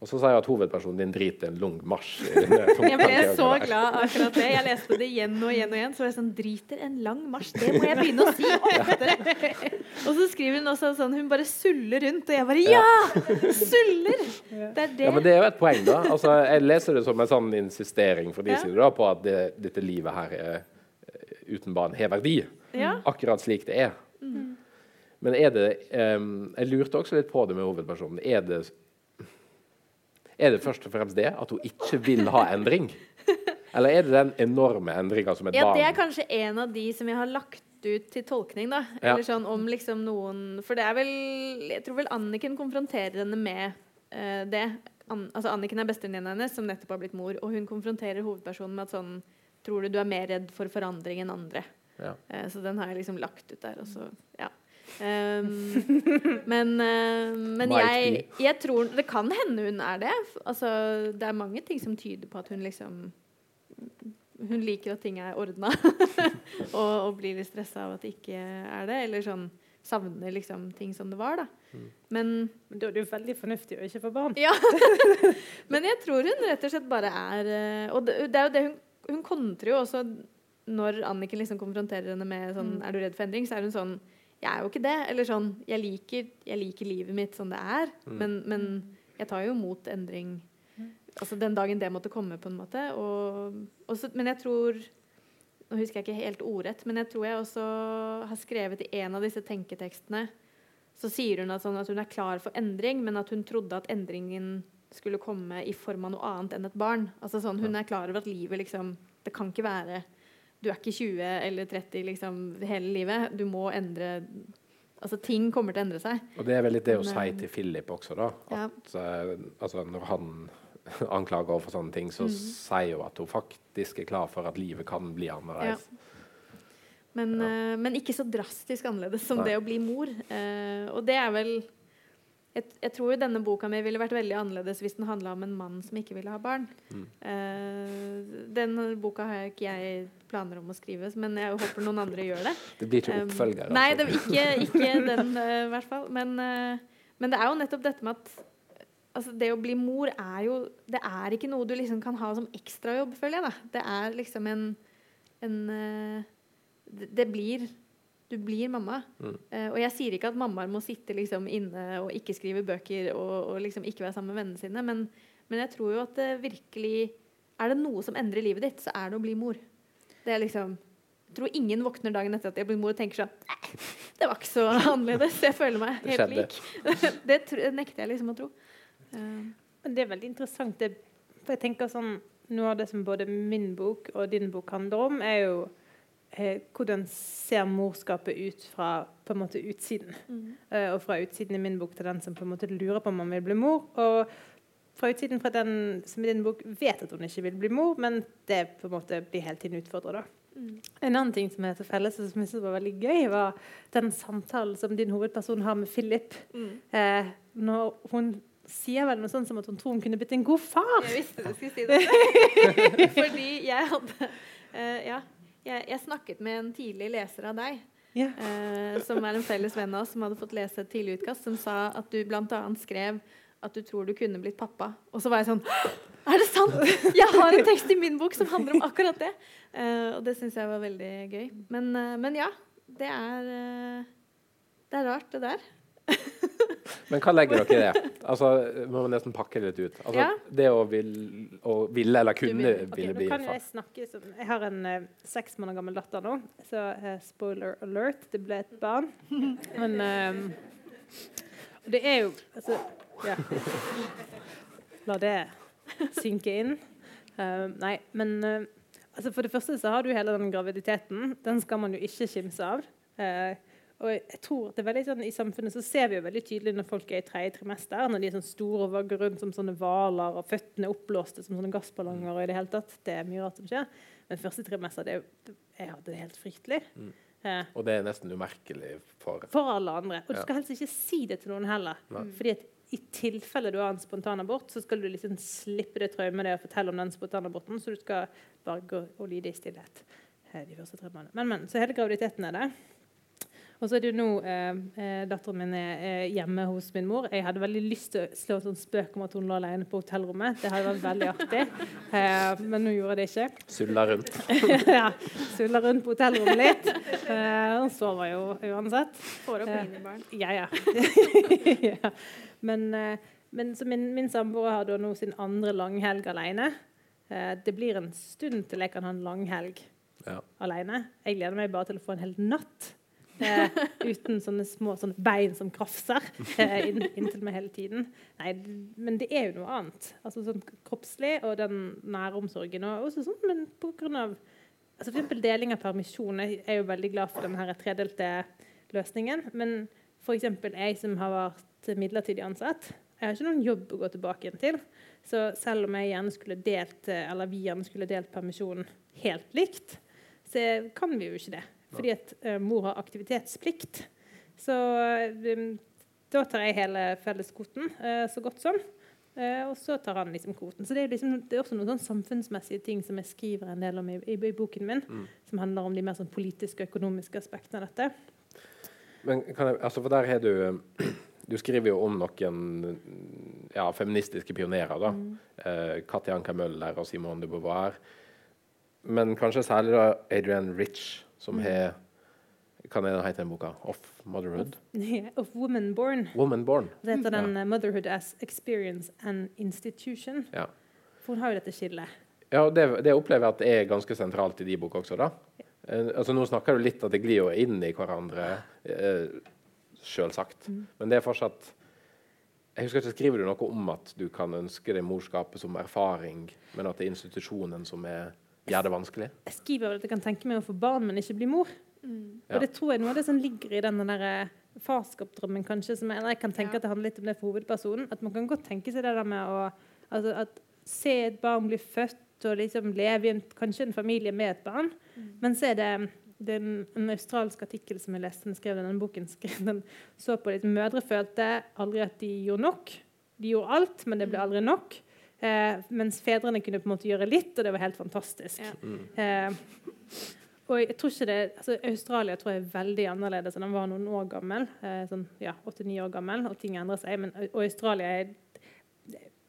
Og så sa jeg at hovedpersonen din driter en lang marsj. (laughs) Jeg ble så glad akkurat det. Jeg leste det igjen og igjen og igjen. Så var jeg sånn Driter en lang marsj. Det må jeg begynne å si oftere. Og så skriver hun også sånn Hun bare suller rundt, og jeg bare Ja! Suller! Det er det. Ja, men Det er jo et poeng, da. Altså, jeg leser det som en sånn insistering fra de Ja. sider da, på at det, dette livet her er, eh, uten barn har verdi. Ja. Akkurat slik det er. Men er det um, Jeg lurte også litt på det med hovedpersonen. Er det, er det først og fremst det at hun ikke vil ha endring? Eller er det den enorme endringa som et Ja, barn det er kanskje en av de som jeg har lagt ut til tolkning, da. Ja. Eller sånn om liksom noen For det er vel Jeg tror vel Anniken konfronterer henne med uh, det. An, altså Anniken er bestevenninna hennes, som nettopp har blitt mor, og hun konfronterer hovedpersonen med at sånn Tror du du er mer redd for forandring enn andre? Ja. Uh, så den har jeg liksom lagt ut der, og så Ja. Um, (laughs) men uh, men jeg, jeg tror Det kan hende hun er det. Altså, det er mange ting som tyder på at hun liksom Hun liker at ting er ordna, (laughs) og, og blir litt stressa av at det ikke er det. Eller sånn savner liksom ting som det var, da. Mm. Men Men da er det jo veldig fornuftig å ikke få barn. ja. (laughs) Men jeg tror hun rett og slett bare er eh, Og det, det er jo det hun Hun kontrer jo også når Anniken liksom konfronterer henne med sånn Er du redd for endring? Så er hun sånn Jeg er jo ikke det. Eller sånn Jeg liker, jeg liker livet mitt som det er, Mm. men, men jeg tar jo imot endring Altså den dagen det måtte komme, på en måte. Og, og så- men jeg tror Nå husker jeg ikke helt ordrett, men jeg tror jeg også har skrevet i en av disse tenketekstene så sier hun at, sånn at hun er klar for endring, men at hun trodde at endringen skulle komme i form av noe annet enn et barn. Altså sånn, Hun er klar over at livet liksom Det kan ikke være Du er ikke 20 eller 30 liksom hele livet. Du må endre Altså ting kommer til å endre seg. Og det er vel litt det å si eh, til Philip også, da. Ja. At eh, altså, når han (laughs) anklager henne for sånne ting, så Mm. sier hun at hun faktisk er klar for at livet kan bli annerledes. Men, ja. men ikke så drastisk annerledes som Nei. det å bli mor. Eh, og det er vel jeg, jeg tror jo denne boka mi ville vært veldig annerledes hvis den handla om en mann som ikke ville ha barn. Mm. Uh, den boka har ikke jeg planer om å skrive, men jeg håper noen andre gjør det. Det blir ikke Um, oppfølger. Nei, altså. det, ikke, ikke (laughs) den eh, i hvert fall. Men, uh, men det er jo nettopp dette med at altså, det å bli mor er jo Det er ikke noe du liksom kan ha som ekstrajobb, føler jeg. da. Det er liksom en, en eh, det, det blir Du blir mamma. Mm. Uh, og jeg sier ikke at mammaer må sitte liksom inne og ikke skrive bøker og, og liksom ikke være sammen med vennene sine, men, men jeg tror jo at det virkelig Er det noe som endrer livet ditt, så er det å bli mor. Det er liksom jeg tror ingen våkner dagen etter at de har blitt mor og tenker sånn det var ikke så (laughs) annerledes. Jeg føler meg helt lik. (laughs) det tr nekter jeg liksom å tro. Uh. Men det er veldig interessant. Det, for jeg tenker sånn, Noe av det som både min bok og din bok handler om, er jo hvordan ser morskapet ut fra på en måte utsiden. Eh, og fra utsiden i min bok til den som på en måte lurer på om man vil bli mor. Og fra utsiden fra den som i din bok vet at hun ikke vil bli mor, men det på en måte blir hele tiden utfordra. mm. En annen ting som er til felles, og som jeg synes var veldig gøy, var den samtalen som din hovedperson har med Philip. Mm. Uh, når hun sier vel noe sånt som at hun tror hun kunne blitt en god far. Jeg visste du skulle si det. (laughs) Fordi jeg hadde uh, Ja. Jeg, jeg snakket med en tidlig leser av deg, Ja. eh, som er en felles venn av oss, som hadde fått lese et tidlig utkast, som sa at du bl.a. skrev at du tror du kunne blitt pappa. Og så var jeg sånn Er det sant?! Jeg har en tekst i min bok som handler om akkurat det! Eh, og det syns jeg var veldig gøy. Men, eh, men ja. Det er eh, Det er rart, det der. (laughs) Men hva legger dere i det? Altså, må man nesten pakke det litt ut. Altså, Ja. Det å, vil, å ville eller kunne vil- okay, ville nå bli kan jo far. jeg snakke som Jeg har en eh, seks måneder gammel datter nå, så eh, spoiler alert, det ble et barn. Men eh, det er jo Altså, ja. La det synke inn. Uh, nei, men uh, altså for det første så har du hele den graviditeten. Den skal man jo ikke kimse av. Eh, og jeg tror det er veldig sånn, I samfunnet så ser vi jo veldig tydelig når folk er i tredje trimester, når de er sånn store og vagger rundt som sånne hvaler, og føttene er oppblåste som sånne gassballonger. og i Det hele tatt. Det er mye rart som skjer. Men første trimester det, er jo- det, Jeg hadde det helt fryktelig. Mm. Eh, Og det er nesten umerkelig for for alle andre. Og du Ja. skal helst ikke si det til noen heller. Nei. Fordi at i tilfelle du har en spontanabort, så skal du liksom slippe det traumet det å fortelle om den spontanaborten, så du skal bare gå og lide i stillhet eh, de første tre månedene. Men, men. Så hele graviditeten er det. Og så er det jo nå eh, eh, Datteren min er hjemme hos min mor. Jeg hadde veldig lyst til å slå en sånn spøk om at hun lå alene på hotellrommet. Det hadde vært veldig artig. (laughs) Eh, men nå gjorde jeg det ikke. (laughs) sulla rundt. (laughs) ja, Sulla rundt på hotellrommet litt. Eh, Hun sover jo uansett. Får opp Eh, minibarn. Ja, ja. ja. Men, eh, men så min, min samboer har da nå sin andre langhelg alene. Eh, Det blir en stund til jeg kan ha en langhelg Ja. alene. Jeg gleder meg bare til å få en hel natt eh, uten sånne små sånne bein som krafser eh, inn, inntil meg hele tiden. Nei, men det er jo noe annet. Altså sånn kroppslig og den nære omsorgen. Og også sånn, men på grunn av altså for eksempel deling av permisjon. Jeg er jo veldig glad for denne tredelte løsningen. Men for eksempel jeg som har vært midlertidig ansatt, jeg har ikke noen jobb å gå tilbake igjen til. Så selv om jeg gjerne skulle delt, eller vi gjerne skulle delt permisjonen helt likt, så kan vi jo ikke det. Fordi at uh, mor har aktivitetsplikt. Så um, da tar jeg hele felleskvoten uh, så godt som. Uh, og så tar han liksom kvoten. Så det er, liksom, det er også noen samfunnsmessige ting som jeg skriver en del om i, i, i boken min, Mm. som handler om de mer sånn politiske og økonomiske aspektene av dette. Men kan jeg, altså for der har du (clears throat) Du skriver jo om noen ja, feministiske pionerer. da. Mm. Eh, Katja Anka Møller og Simone de Beauvoir. Men kanskje særlig da Adrian Rich, som Mm. har Hva er heter den boka? Of Motherhood? (laughs) Of Woman Born. Woman Born. Det heter den ja. 'Motherhood as Experience and Institution'. Ja. For hun har jo dette skillet. Ja, og det, det opplever jeg at det er ganske sentralt i de boka også. da. Eh, altså Nå snakker du litt at det glir jo inn i hverandre, eh, selvsagt. Mm. Men det er fortsatt Jeg husker ikke, Skriver du noe om at du kan ønske deg morskapet som erfaring, men at det er institusjonen som er, gjør det vanskelig? Jeg skriver at jeg kan tenke meg å få barn, men ikke bli mor. Mm. Ja. Og det tror jeg noe av det som ligger i den der eh, farskapsdrømmen, kanskje. Som jeg, jeg kan tenke Ja. at det handler litt om det for hovedpersonen. At man kan godt tenke seg det der med å altså at se et barn bli født og liksom leve i en, kanskje en familie med et barn. Men så er det, det er en, en australsk artikkel som jeg leste, den skrev denne boken, skrev den, så på litt mødre følte aldri at de gjorde nok. De gjorde alt, men det ble aldri nok. Eh, mens fedrene kunne på en måte gjøre litt, og det var helt fantastisk. Ja. Mm. Eh, og jeg tror ikke det, altså Australia tror jeg er veldig annerledes enn den var noen år gammel. Eh, sånn, ja, 89 år gammel, og ting endrer seg. Men, og Australia er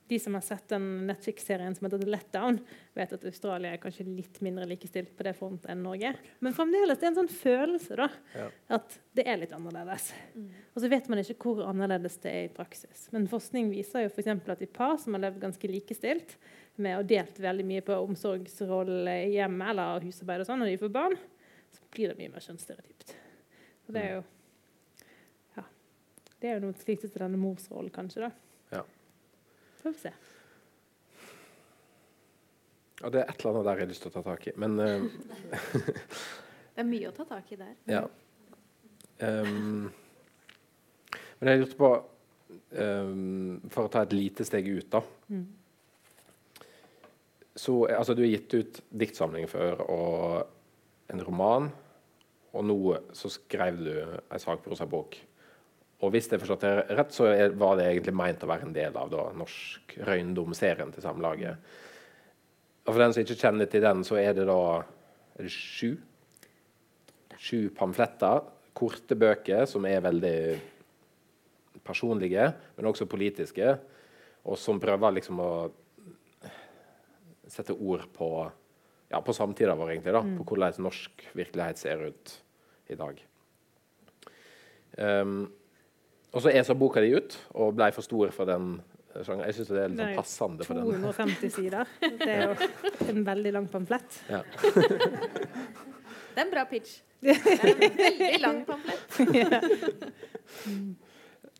De som har sett den Netflix-serien som heter The Letdown, vet at Australia er kanskje litt mindre likestilt på det front enn Norge. Men fremdeles det er en sånn følelse da, Ja. at det er litt annerledes. Mm. Og så vet man ikke hvor annerledes det er i praksis. Men forskning viser jo f.eks. at i par som har levd ganske likestilt, med og delt veldig mye på omsorgsrolle i hjemmet eller husarbeid og sånn, når de får barn, så blir det mye mer kjønnsstereotypt. Så det er jo ja, det er jo noe slikt til denne morsrollen, kanskje. da. Får vi se. Ja, det er et eller annet der jeg har lyst til å ta tak i. Men uh, (laughs) Det er mye å ta tak i der. ja. Um, men jeg lurte på um, For å ta et lite steg ut, da. Mm. Så altså, Du har gitt ut diktsamlinger før og en roman. Og nå så skrev du en sakprosabok. Og hvis jeg forstått det rett, så var det egentlig meint å være en del av da, Norsk Røyndom-serien til Samlaget. Og For den som ikke kjenner til den, så er det da er det sju Sju pamfletter. Korte bøker som er veldig personlige, men også politiske. Og som prøver liksom å sette ord på ja, på samtida vår, egentlig, da, på hvordan norsk virkelighet ser ut i dag. Um, og så esa boka di ut og ble for stor for den sjangeren. Jeg syns det er litt sånn passende for den. 250 sider. (laughs) Det er jo en veldig lang pamflett. Ja. Det er en bra pitch. (laughs) Det er en veldig lang pamflett.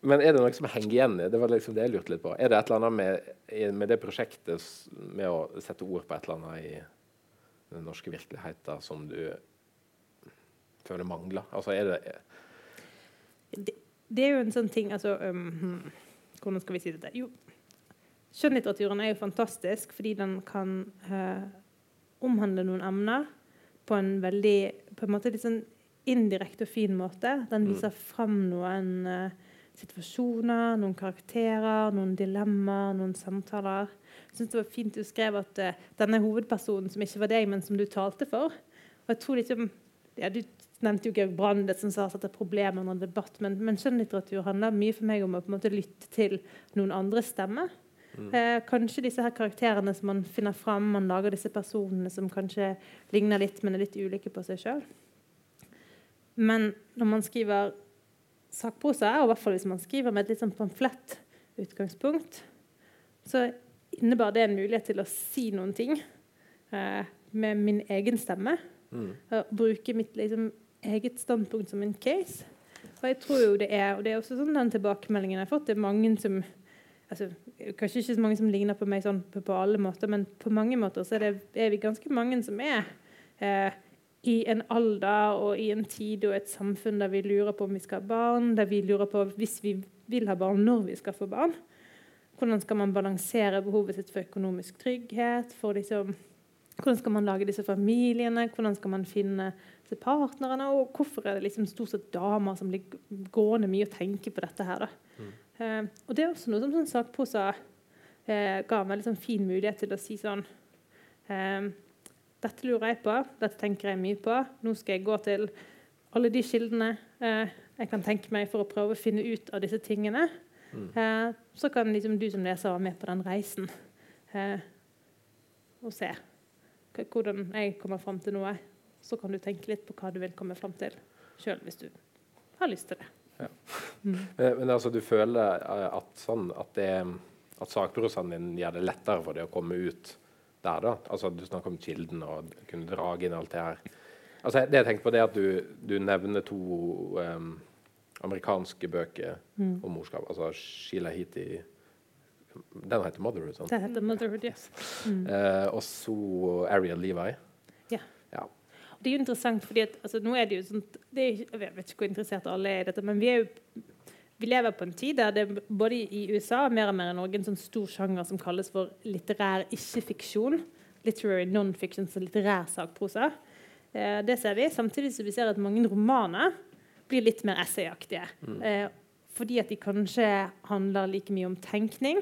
Men er det noe som henger igjen? Det var liksom det jeg lurte litt på. Er det et eller annet med, med det prosjektet med å sette ord på et eller annet i den norske virkeligheten som du føler mangler? Altså er det det, det er jo en sånn ting altså, um, Hvordan skal vi si dette? Jo, skjønnlitteraturen er jo fantastisk fordi den kan uh, omhandle noen emner på en veldig på en måte litt sånn indirekte og fin måte. Den viser fram noen uh, situasjoner, noen karakterer, noen dilemmaer, noen samtaler. Jeg synes det var fint du skrev at uh, denne hovedpersonen som ikke var deg, men som du talte for og jeg tror liksom, ja, Du nevnte jo Georg Brandes som sa at det er problemer under debatt, men, men skjønnlitteratur handler mye for meg om å på en måte lytte til noen andres stemme. Mm. Eh, kanskje disse her karakterene som man finner fram, man lager disse personene som kanskje ligner litt, men er litt ulike på seg sjøl. Men når man skriver sakprosa, og i hvert fall hvis man skriver med et litt sånn pamflettutgangspunkt, så innebar det en mulighet til å si noen ting eh, med min egen stemme. Mm. bruke mitt liksom, eget standpunkt som en case. Og jeg tror jo det er, og det er også sånn den tilbakemeldingen jeg har fått, det er mange som altså, Kanskje ikke så mange som ligner på meg sånn på, på alle måter, men på mange måter så er, det, er vi ganske mange som er eh, i en alder og i en tid og et samfunn der vi lurer på om vi skal ha barn, der vi lurer på hvis vi vil ha barn, når vi skal få barn. Hvordan skal man balansere behovet sitt for økonomisk trygghet? For liksom, hvordan skal man lage disse familiene? Hvordan skal man finne disse partnerne? Og hvorfor er det liksom stort sett damer som blir gående mye og tenker på dette her? Mm. Eh, og det er også noe som sånn sakprosa eh, ga meg liksom fin mulighet til å si sånn eh, Dette lurer jeg på, dette tenker jeg mye på. Nå skal jeg gå til alle de kildene eh, jeg kan tenke meg for å prøve å finne ut av disse tingene. Mm. Eh, så kan liksom du som leser være med på den reisen eh, og se hvordan jeg kommer fram til noe. Så kan du tenke litt på hva du vil komme fram til sjøl, hvis du har lyst til det. Ja. Mm. Men, men, altså, du føler eh, at, sånn, at, det, at sakprosaen din gjør det lettere for deg å komme ut der? da? Altså, Du snakker om kilden og kunne dra inn alt det her. Altså, det jeg tenkte på det er at du, du nevner to um, amerikanske bøker mm. om morskap. Altså Sheila Heaty Den heter 'Motherhood'? Sånn. Den heter 'Motherhood', yes. Mm. Uh, og så Ariel Levi. Ja. ja. Det er jo interessant, fordi at, altså, nå er det jo sånn Jeg vet ikke hvor interessert alle er i dette, men vi er jo vi lever på en tid der det både i USA og mer og mer i Norge en sånn stor sjanger som kalles for litterær ikke-fiksjon. Literary non-fiction, så litterær sakprosa. Eh, det ser vi. Samtidig som vi ser at mange romaner blir litt mer essayaktige. Mm. Eh, fordi at de kanskje handler like mye om tenkning,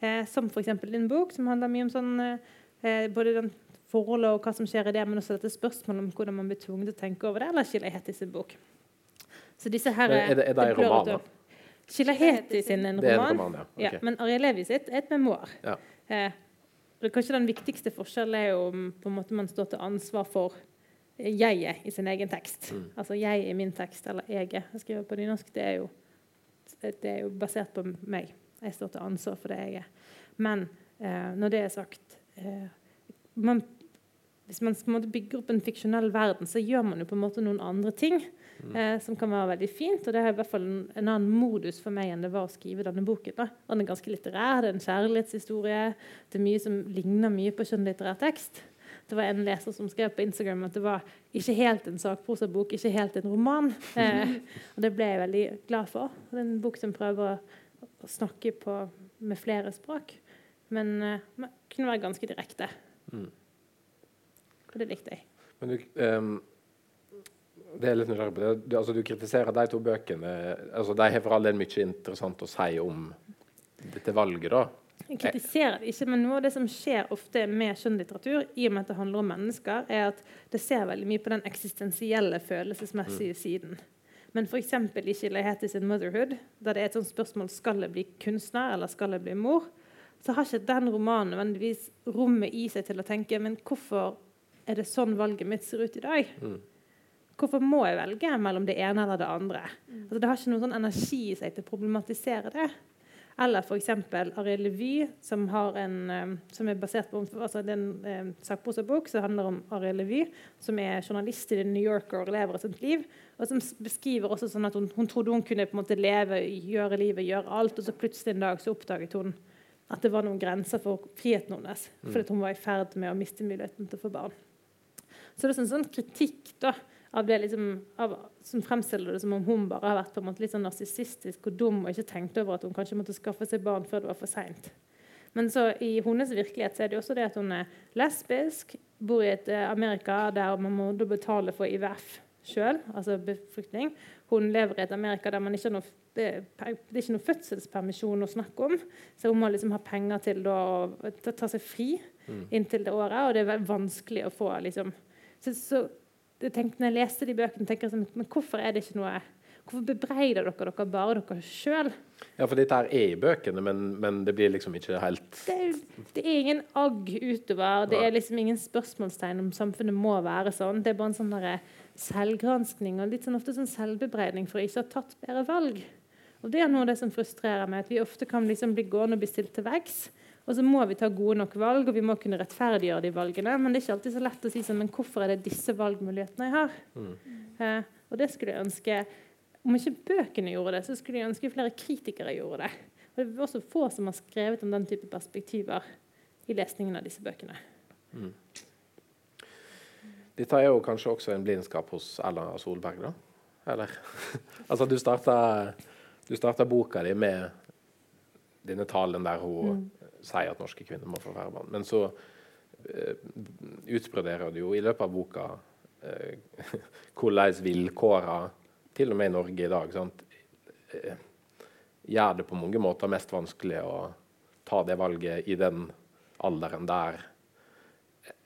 eh, som f.eks. din bok, som handler mye om sånn, eh, både den forholdet og hva som skjer i det, men også dette spørsmålet om hvordan man blir tvunget til å tenke over det, eller i sin bok. Så disse her, er det, er det en roman, da? Sin en roman, en roman ja. Okay. ja. men Ariel Levi sitt er et memoar. Ja. Eh, kanskje den viktigste forskjellen er jo om på en måte man står til ansvar for jeget i sin egen tekst. Mm. Altså jeg i min tekst, eller eget. Jeg skriver på nynorsk. Det er, jo, det er jo basert på meg. Jeg står til ansvar for det jeg er. Men eh, når det er sagt eh, man, Hvis man måte bygger opp en fiksjonell verden, så gjør man jo på en måte noen andre ting mm. eh, som kan være veldig fint. Og det er i hvert fall en, en, annen modus for meg enn det var å skrive denne boken. Da. Den er ganske litterær, det er en kjærlighetshistorie. Det er mye som ligner mye på skjønnlitterær tekst. Det var en leser som skrev på Instagram at det var ikke helt en sakprosabok, ikke helt en roman. Eh, (laughs) og det ble jeg veldig glad for. Det er en bok som prøver å snakke på, med flere språk, men man kunne være ganske direkte. Mm. Og det likte jeg. Men du, um, det er litt nysgjerrig på det. Du, altså, du kritiserer de to bøkene. Altså, de har for all del mye interessant å si om dette valget, da. Jeg kritiserer det ikke, men noe av det som skjer ofte med skjønnlitteratur, i og med at det handler om mennesker, er at det ser veldig mye på den eksistensielle, følelsesmessige mm. siden. Men f.eks. i Sheila Hetis 'Motherhood', der det er et sånt spørsmål skal jeg bli kunstner eller skal jeg bli mor, så har ikke den romanen nødvendigvis rommet i seg til å tenke men hvorfor er det sånn valget mitt ser ut i dag? Mm. Hvorfor må jeg velge mellom det ene eller det andre? Mm. Altså, det har ikke noen sånn energi i seg til å problematisere det. Eller f.eks. Arild Levy, som, en, eh, som, er basert på altså det er en eh, sakprosabok som handler om Arild Levy, som er journalist i The New Yorker og lever et sånt liv. Og som beskriver også sånn at hun, hun trodde hun kunne på en måte leve, gjøre livet, gjøre alt. Og så plutselig en dag så oppdaget hun at det var noen grenser for friheten hennes. Mm. Fordi hun var i ferd med å miste muligheten til å få barn. Så det er sånn, sånn kritikk da, av det liksom, av, som fremstiller det som om hun bare har vært på en måte litt sånn narsissistisk og dum og ikke tenkt over at hun kanskje måtte skaffe seg barn før det var for seint. Men så i hennes virkelighet så er det også det at hun er lesbisk, bor i et uh, Amerika der man må betale for IVF sjøl, altså befruktning. Hun lever i et Amerika der man ikke har noe, det, er, ikke noe fødselspermisjon å snakke om. Så hun må liksom ha penger til å ta, ta seg fri Mm. inntil det året, og det er vanskelig å få liksom. Så, så tenkte, når jeg leste de bøkene, tenker jeg sånn, men hvorfor er det ikke noe Hvorfor bebreider dere dere bare dere sjøl? Ja, for dette her er i bøkene, men, men det blir liksom ikke helt Det, er- det er ingen agg utover. Det er liksom ingen spørsmålstegn om samfunnet må være sånn. Det er bare en sånn derre selvgranskning og litt sånn ofte sånn selvbebreidning for å ikke ha tatt bedre valg. Og Det er noe av det som frustrerer meg, at vi ofte kan liksom bli gående og bli stilt til veggs. Og så må vi ta gode nok valg, og vi må kunne rettferdiggjøre de valgene. Men det er ikke alltid så lett å si sånn, men hvorfor er det disse valgmulighetene jeg har? Eh, og det skulle jeg ønske Om ikke bøkene gjorde det, så skulle jeg ønske flere kritikere gjorde det. Og det er også få som har skrevet om den type perspektiver i lesningen av disse bøkene. Dette er jo kanskje også en blindskap hos Erla Solberg, da? Eller? (laughs) altså, du starta, du starta boka di med denne talen der hun sier at norske kvinner må få være barn. Men så eh, utbroderer det jo i løpet av boka eh, (laughs) hvordan vilkårene, til og med i Norge i dag, sant, eh, gjør det på mange måter mest vanskelig å ta det valget i den alderen der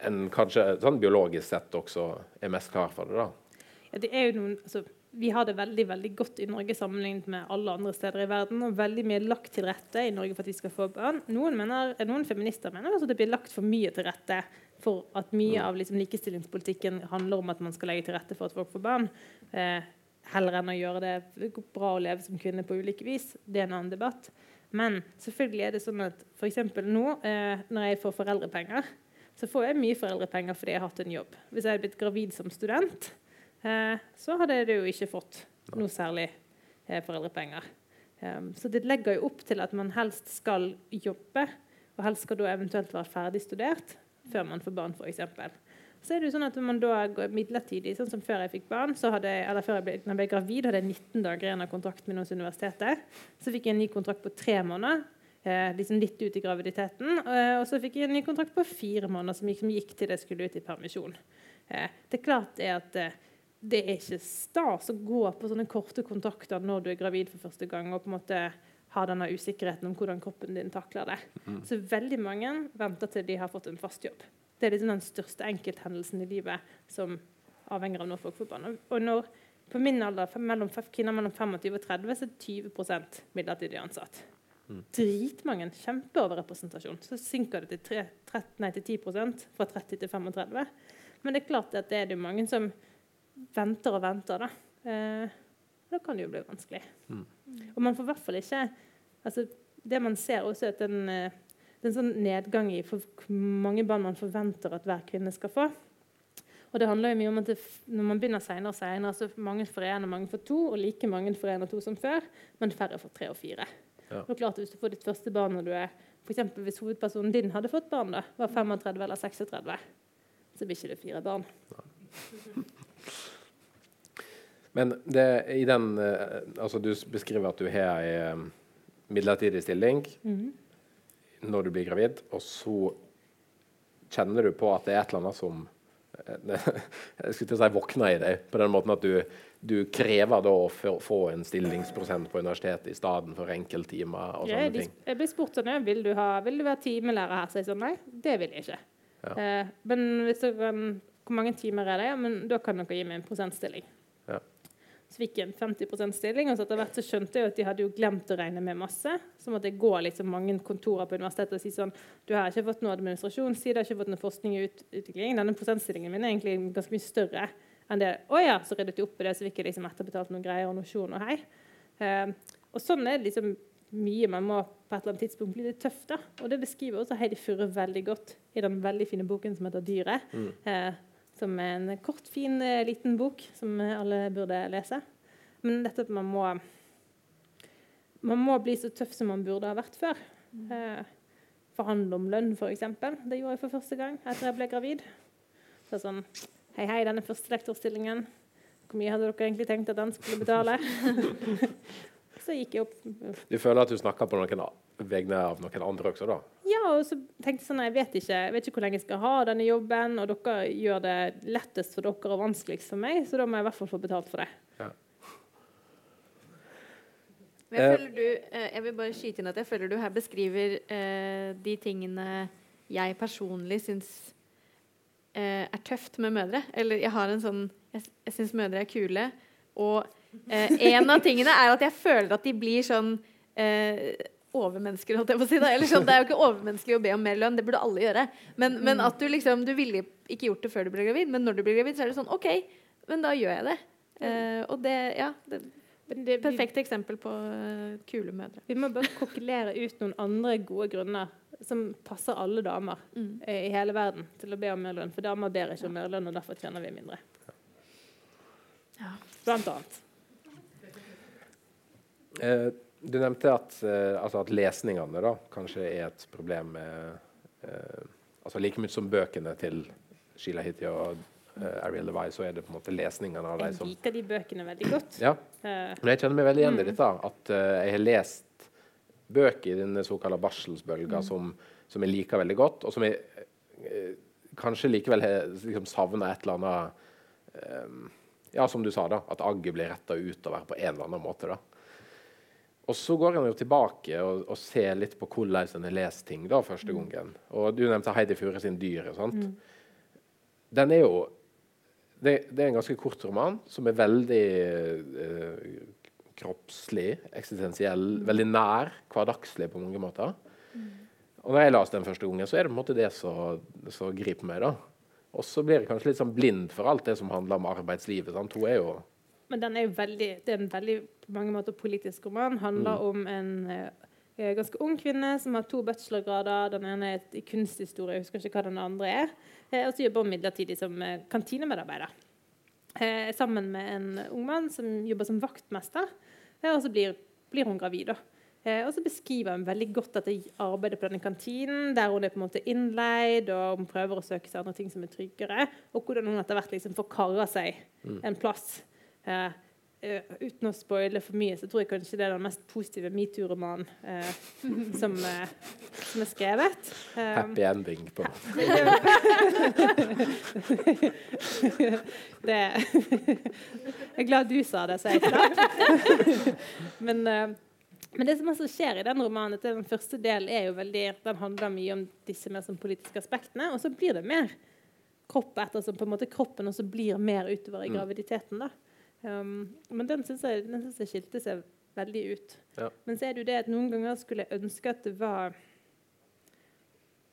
en kanskje sånn biologisk sett også er mest klar for det. da. Ja, det er jo noen, altså, vi har det veldig veldig godt i Norge sammenlignet med alle andre steder i verden. Og veldig mye lagt til rette i Norge for at vi skal få barn. Noen, mener, noen feminister mener at det blir lagt for mye til rette for at mye av liksom, likestillingspolitikken handler om at man skal legge til rette for at folk får barn. Eh, heller enn å gjøre det bra å leve som kvinne på ulike vis. Det er en annen debatt. Men selvfølgelig er det sånn at f.eks. nå, eh, når jeg får foreldrepenger, så får jeg mye foreldrepenger fordi jeg har hatt en jobb. Hvis jeg hadde blitt gravid som student, så hadde du jo ikke fått noe særlig eh, foreldrepenger. Så det legger jo opp til at man helst skal jobbe, og helst skal da eventuelt være ferdig studert før man får barn, f.eks. Så er det jo sånn at man da går midlertidig, sånn som før jeg fikk barn, så hadde eller før jeg ble, når jeg ble gravid, hadde jeg 19 dager igjen av kontrakten min hos universitetet. Så fikk jeg en ny kontrakt på tre måneder, eh, liksom litt ut i graviditeten. Eh, og så fikk jeg en ny kontrakt på fire måneder, som gikk, som gikk til jeg skulle ut i permisjon. Eh, det er klart er at eh, det er ikke stas å gå på sånne korte kontakter når du er gravid for første gang, og på en måte ha denne usikkerheten om hvordan kroppen din takler det. Så veldig mange venter til de har fått en fast jobb. Det er liksom den største enkelthendelsen i livet som avhenger av når folk får barn. Og- når, på min alder, mellom, kvinner mellom 25 og 30, så er 20 midlertidig ansatt. Dritmange. Kjempeoverrepresentasjon. Så synker det til, 3, 3, nei, til 10% fra 30 til 35. Men det er klart at det er det mange som venter og venter, da. Eh, da kan det jo bli vanskelig. Og man får i hvert fall ikke altså, Det man ser også, er at den, eh, det er en sånn nedgang i hvor mange barn man forventer at hver kvinne skal få. Og det handler jo mye om at det, Når man begynner senere og senere, så mange får én og mange får to, og like mange får én og to som før, men færre får tre og fire. Ja. Og det er klart at Hvis du får ditt første barn når du er for eksempel Hvis hovedpersonen din hadde fått barn, da, var 35 eller 36, så blir ikke det fire barn. (laughs) Men det, i den, eh, altså du beskriver at du har ei eh, midlertidig stilling når du blir gravid, og så kjenner du på at det er et eller annet som eh, (laughs) Jeg skulle til å si våkner i deg, på den måten at du, du krever da å få, en stillingsprosent på universitetet i stedet for enkelttimer og sånne ting. jeg blir spurt sånn, vil du, ha, vil du være timelærer her? Så jeg sånn, nei, det vil jeg ikke. Ja. Eh, men hvis du kan- hvor mange timer er det? Ja, men da kan dere gi meg en prosentstilling. Ja. Så fikk jeg en 50 stilling, og så etter hvert så skjønte jeg at de hadde jo glemt å regne med masse. Så måtte jeg gå liksom mange kontorer på universitetet og si sånn Du har ikke fått noe administrasjonsside, har ikke fått noe forskning og ut, utvikling. Denne prosentstillingen min er egentlig ganske mye større enn det. Å ja, så ryddet de opp i det, så fikk jeg liksom etterbetalt noen greier og noen og hei. Eh, og sånn er det liksom mye man må på et eller annet tidspunkt bli litt tøff, da. Og det beskriver også Heidi Furre veldig godt i den veldig fine boken som heter 'Dyret'. Eh, som er en kort, fin, eh, liten bok som alle burde lese. Men dette at man må Man må bli så tøff som man burde ha vært før. Eh, forhandle om lønn, f.eks. Det gjorde jeg for første gang etter jeg ble gravid. Så sånn Hei, hei, denne første lektorstillingen. Hvor mye hadde dere egentlig tenkt at den skulle betale? (laughs) så gikk jeg opp Du føler at du snakker på noen vegne av noen andre også, da? Og så tenkte jeg sånn Jeg vet ikke, jeg vet ikke hvor lenge jeg skal ha denne jobben, og dere gjør det lettest for dere og vanskeligst for meg, så da må jeg i hvert fall få betalt for det. Ja. jeg, føler du, eh, jeg vil bare skyte inn at jeg føler du her beskriver eh, de tingene jeg personlig syns eh, er tøft med mødre. Eller jeg har en sånn Jeg, jeg syns mødre er kule. Og eh, en av tingene er at jeg føler at de blir sånn eh, overmennesker, holdt jeg på å si. Da. Eller sånn, det er jo ikke overmenneskelig å be om mer lønn, det burde alle gjøre. Men, men at du liksom Du ville ikke gjort det før du ble gravid, men når du blir gravid, så er det sånn OK, men da gjør jeg det. Uh, og det Ja. Det, det, Perfekt eksempel på uh, kule mødre. vi må bare kokkelere ut noen andre gode grunner som passer alle damer Mm. eh, i hele verden til å be om mer lønn. For damer ber ikke om mer lønn, og derfor tjener vi mindre. Ja. Blant annet. Eh, du nevnte at, eh, altså at lesningene da, kanskje er et problem med eh, altså Like mye som bøkene til Sheila Hitty og eh, Ariel Levy, så er det på en måte lesningene av dem som Jeg liker de bøkene veldig godt. Ja, Eh, men jeg kjenner meg veldig igjen Mm. i dette. At eh, jeg har lest bøker i denne såkalte barselsbølga Mm. som, som jeg liker veldig godt, og som jeg eh, kanskje likevel har liksom, savna et eller annet Ja, som du sa, da, at agget blir retta utover på en eller annen måte. da. Og så går en jo tilbake og, og ser litt på hvordan en har lest ting da første Mm. gangen. Og du nevnte Heidi Fure sin 'Dyret'. sant? Den er jo det, det er en ganske kort roman som er veldig eh, kroppslig, eksistensiell, veldig nær, hverdagslig på mange måter. Og når jeg leste den første gangen, så er det på en måte det som griper meg. da. Og så blir jeg kanskje litt sånn blind for alt det som handler om arbeidslivet. sant? Hun er jo Men den er jo veldig, det er en veldig på mange måter politisk roman. handler om en eh, ganske ung kvinne som har to bachelorgrader. Den ene er i kunsthistorie, jeg husker ikke hva den andre er. Eh, og så jobber hun midlertidig som eh, kantinemedarbeider. Eh, sammen med en ung mann som jobber som vaktmester. Eh, og så blir, blir hun gravid. da. Eh, og så beskriver hun veldig godt dette arbeidet på denne kantinen, der hun er på en måte innleid, og hun prøver å søke seg andre ting som er tryggere, og hvordan hun etter hvert liksom får kara seg en plass. Eh, eh, uten å spoile for mye, så tror jeg kanskje det er den mest positive metoo-romanen eh, som, eh, som er skrevet. Um, happy ending på (laughs) det Jeg er glad du sa det, så jeg ikke (laughs) men, eh, men det som altså skjer i den romanen, at den første delen er jo veldig, den handler mye om disse mer som politiske aspektene, og så blir det mer kropp ettersom på en måte kroppen også blir mer utover i Mm. graviditeten. da. Um, men den syns jeg, den synes jeg skilte seg veldig ut. Ja. Men så er det jo det at noen ganger skulle jeg ønske at det var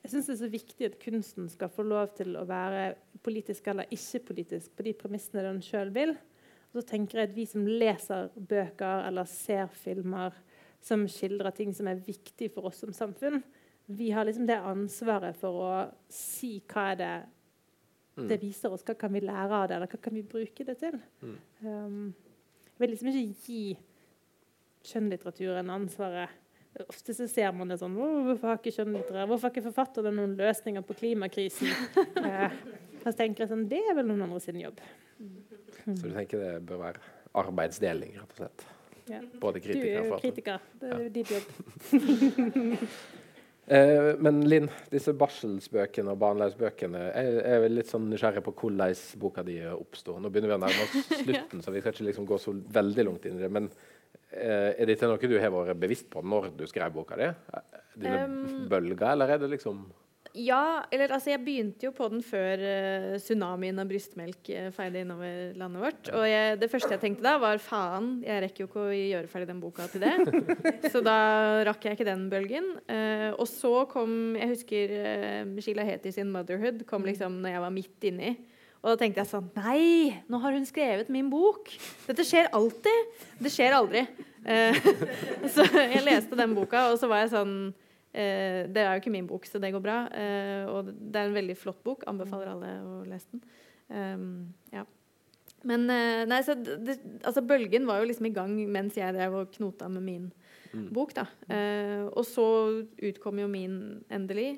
Jeg syns det er så viktig at kunsten skal få lov til å være politisk eller ikke-politisk på de premissene den sjøl vil. Og så tenker jeg at vi som leser bøker eller ser filmer som skildrer ting som er viktig for oss som samfunn, vi har liksom det ansvaret for å si hva er det det viser oss, hva kan vi lære av det, eller hva kan vi bruke det til. Mm. Um, jeg vil liksom ikke gi skjønnlitteraturen ansvaret. Ofte så ser man det sånn Hvorfor har ikke skjønnlitterær, hvorfor har ikke forfatterne noen løsninger på klimakrisen? (laughs) eh, så tenker jeg sånn, Det er vel noen andre sin jobb. Så du tenker det bør være arbeidsdeling, rett og slett? Ja. Både Du er jo kritiker. Det er jo ditt jobb. (laughs) Eh, men Linn, disse barselsbøkene og barneløsbøkene Jeg er litt sånn nysgjerrig på hvordan boka di oppsto. Nå begynner vi å nærme oss (laughs) slutten, så vi skal ikke liksom gå så veldig langt inn i det. Men eh, er dette noe du har vært bevisst på når du skrev boka di? Dine Um, bølger, eller er det liksom Ja, eller altså jeg begynte jo på den før uh, tsunamien av brystmelk uh, feide innover landet vårt. Og jeg, det første jeg tenkte da, var faen, jeg rekker jo ikke å gjøre ferdig den boka til det. (laughs) så da rakk jeg ikke den bølgen. Uh, og så kom Jeg husker uh, Sheila Heti sin 'Motherhood' kom liksom når jeg var midt inni. Og da tenkte jeg sånn Nei, nå har hun skrevet min bok! Dette skjer alltid! Det skjer aldri. (laughs) Så jeg leste den boka, og så var jeg sånn eh, Det er jo ikke min bok, så det går bra. Eh, og det er en veldig flott bok. Anbefaler alle å lese den. Um, ja. Men eh, nei, så det, altså bølgen var jo liksom i gang mens jeg drev og knota med min Mm. bok, da. Eh, og så utkom jo min endelig.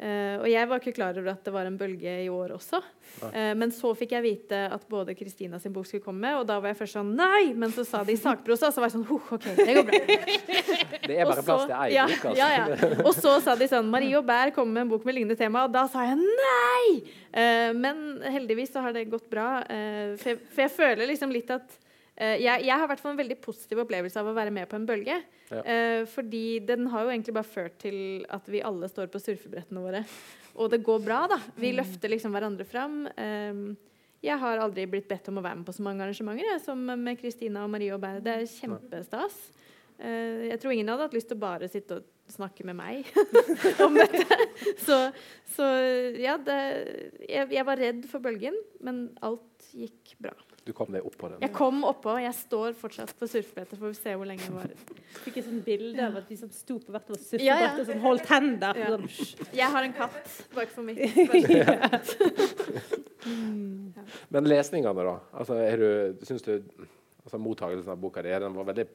Eh, og jeg var ikke klar over at det var en bølge i år også. Uh, men så fikk jeg vite at både Kristina sin bok skulle komme, og da var jeg først sånn Nei! Men så sa de sakprosa, så var jeg sånn huh, OK, det går bra. (laughs) Det er bare Og plass til ei ja, bok, altså. Ja, ja. Og så sa de sånn Marie og Bær kommer med en bok med lignende tema, og da sa jeg nei! Uh, men heldigvis så har det gått bra. for, jeg, for jeg føler liksom litt at jeg, jeg har i hvert fall en veldig positiv opplevelse av å være med på en bølge. Ja. Eh, fordi den har jo egentlig bare ført til at vi alle står på surfebrettene våre. Og det går bra, da. Vi løfter liksom hverandre fram. Eh, jeg har aldri blitt bedt om å være med på så mange arrangementer jeg, som med Kristina og Marie og Bære. Det er kjempestas. Eh, jeg tror ingen hadde hatt lyst til å bare sitte og snakke med meg (laughs) om dette. Så, så ja, det, jeg, jeg var redd for bølgen, men alt gikk bra. Du kom deg opp på den. Jeg kom oppå, jeg står fortsatt på surfebrettet, får vi se hvor lenge det varer. Fikk et sånt bilde av at de som sto på hvert vårt surfebrett Ja, ja. og sånn holdt hender. Ja. Sånn, Jeg har en katt bakfor mitt. (laughs) Men lesningene, da? Altså, er du, syns du altså, Mottakelsen av boka di den var veldig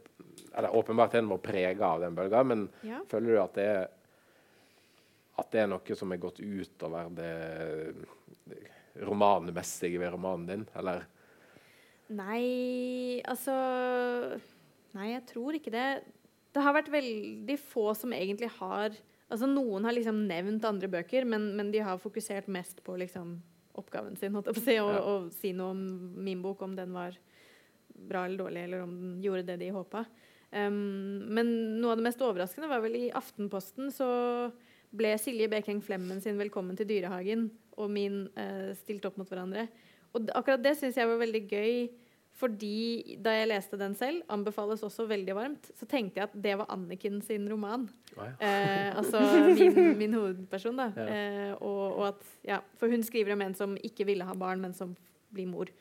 eller Åpenbart den var prega av den bølga, men Ja. føler du at det er at det er noe som er gått utover over det romanmessige ved romanen din? Eller Nei, altså Nei, jeg tror ikke det. Det har vært veldig få som egentlig har Altså Noen har liksom nevnt andre bøker, men, men de har fokusert mest på liksom oppgaven sin. Holdt jeg på å si, og, Ja. og si noe om min bok, om den var bra eller dårlig, eller om den gjorde det de håpa. Um, men noe av det mest overraskende var vel i Aftenposten så ble Silje Bekeng Flemmen sin 'Velkommen til dyrehagen' og min uh, stilt opp mot hverandre. Og akkurat det syns jeg var veldig gøy, fordi da jeg leste den selv, anbefales også veldig varmt, så tenkte jeg at det var Anniken sin roman. Ja. Eh, altså min, (laughs) min hovedperson, da. Ja. Eh, og, og at, ja, for hun skriver om en som ikke ville ha barn, men som blir mor.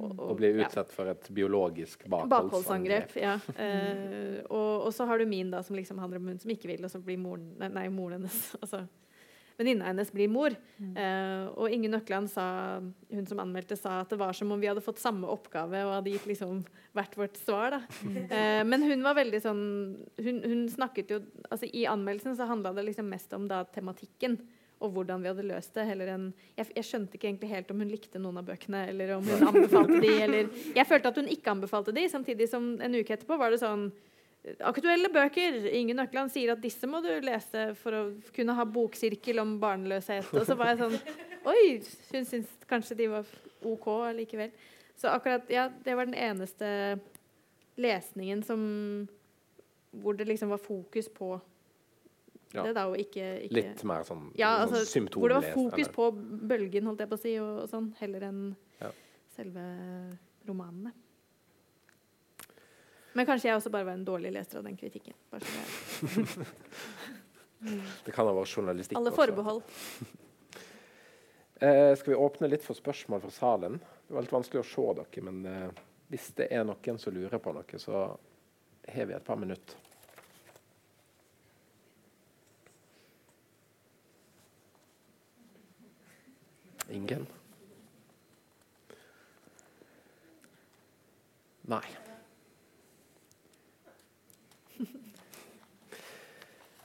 Og, og, og blir utsatt for et biologisk Bakholdsangrep, ja. (laughs) Eh, og, så har du min, da, som liksom handler om hun som ikke vil, og så blir moren, nei, moren hennes (laughs) altså, Venninna hennes blir mor. Eh, og Inge Nøkland sa, hun som anmeldte, sa at det var som om vi hadde fått samme oppgave og hadde gitt liksom hvert vårt svar. da. Eh, men hun var veldig sånn Hun, hun snakket jo altså I anmeldelsen så handla det liksom mest om da tematikken og hvordan vi hadde løst det. enn, jeg, jeg skjønte ikke egentlig helt om hun likte noen av bøkene, eller om hun anbefalte de, (laughs) eller Jeg følte at hun ikke anbefalte de, samtidig som en uke etterpå var det sånn Aktuelle bøker. Ingen Nøkland sier at disse må du lese for å kunne ha boksirkel om barnløshet. Og så var jeg sånn Oi, hun syns kanskje de var OK likevel. Så akkurat, ja, det var den eneste lesningen som Hvor det liksom var fokus på Ja. det, da, og ikke, ikke Litt mer sånn, ja, sånn altså, symptomles. Hvor det var fokus eller- på bølgen, holdt jeg på å si, og, og sånn, heller enn Ja. selve romanene. Men kanskje jeg også bare var en dårlig leser av den kritikken. Det (laughs) Det kan ha vært journalistikk Alle forbehold. (laughs) Eh, skal vi åpne litt for spørsmål fra salen? Det var litt vanskelig å se dere, men eh, hvis det er noen som lurer på noe, så har vi et par minutter. Ingen? Nei.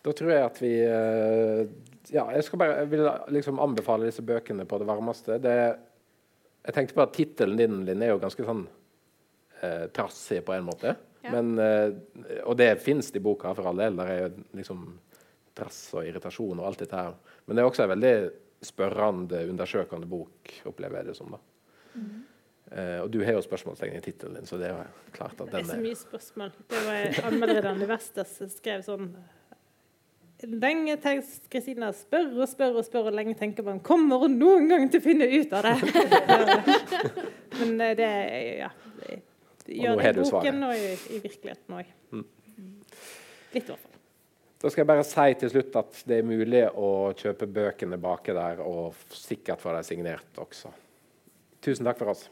Da tror jeg at vi eh, Ja, jeg skal bare jeg vil liksom anbefale disse bøkene på det varmeste. Det, jeg tenkte på at tittelen din, Linn, er jo ganske sånn eh, trassig på en måte. Ja. Men, eh, og det fins i boka, for all del. Der er jo liksom trass og irritasjon og alt dette her. Men det er også en veldig spørrende, undersøkende bok, opplever jeg det som. da. Eh, og du har jo spørsmålstegn i tittelen din, så det er klart at den er Det er så mye spørsmål. Det var anmelderen i Vestas som skrev sånn Lenge tenkt Kristina spør og spør og spør, og lenge tenker man Kommer hun noen gang til å finne ut av det? (laughs) Men eh, det ja, gjør det i boken og i, i virkeligheten òg. Litt, i hvert fall. Da skal jeg bare si til slutt at det er mulig å kjøpe bøkene baki der, og sikkert få dem signert også. Tusen takk for oss.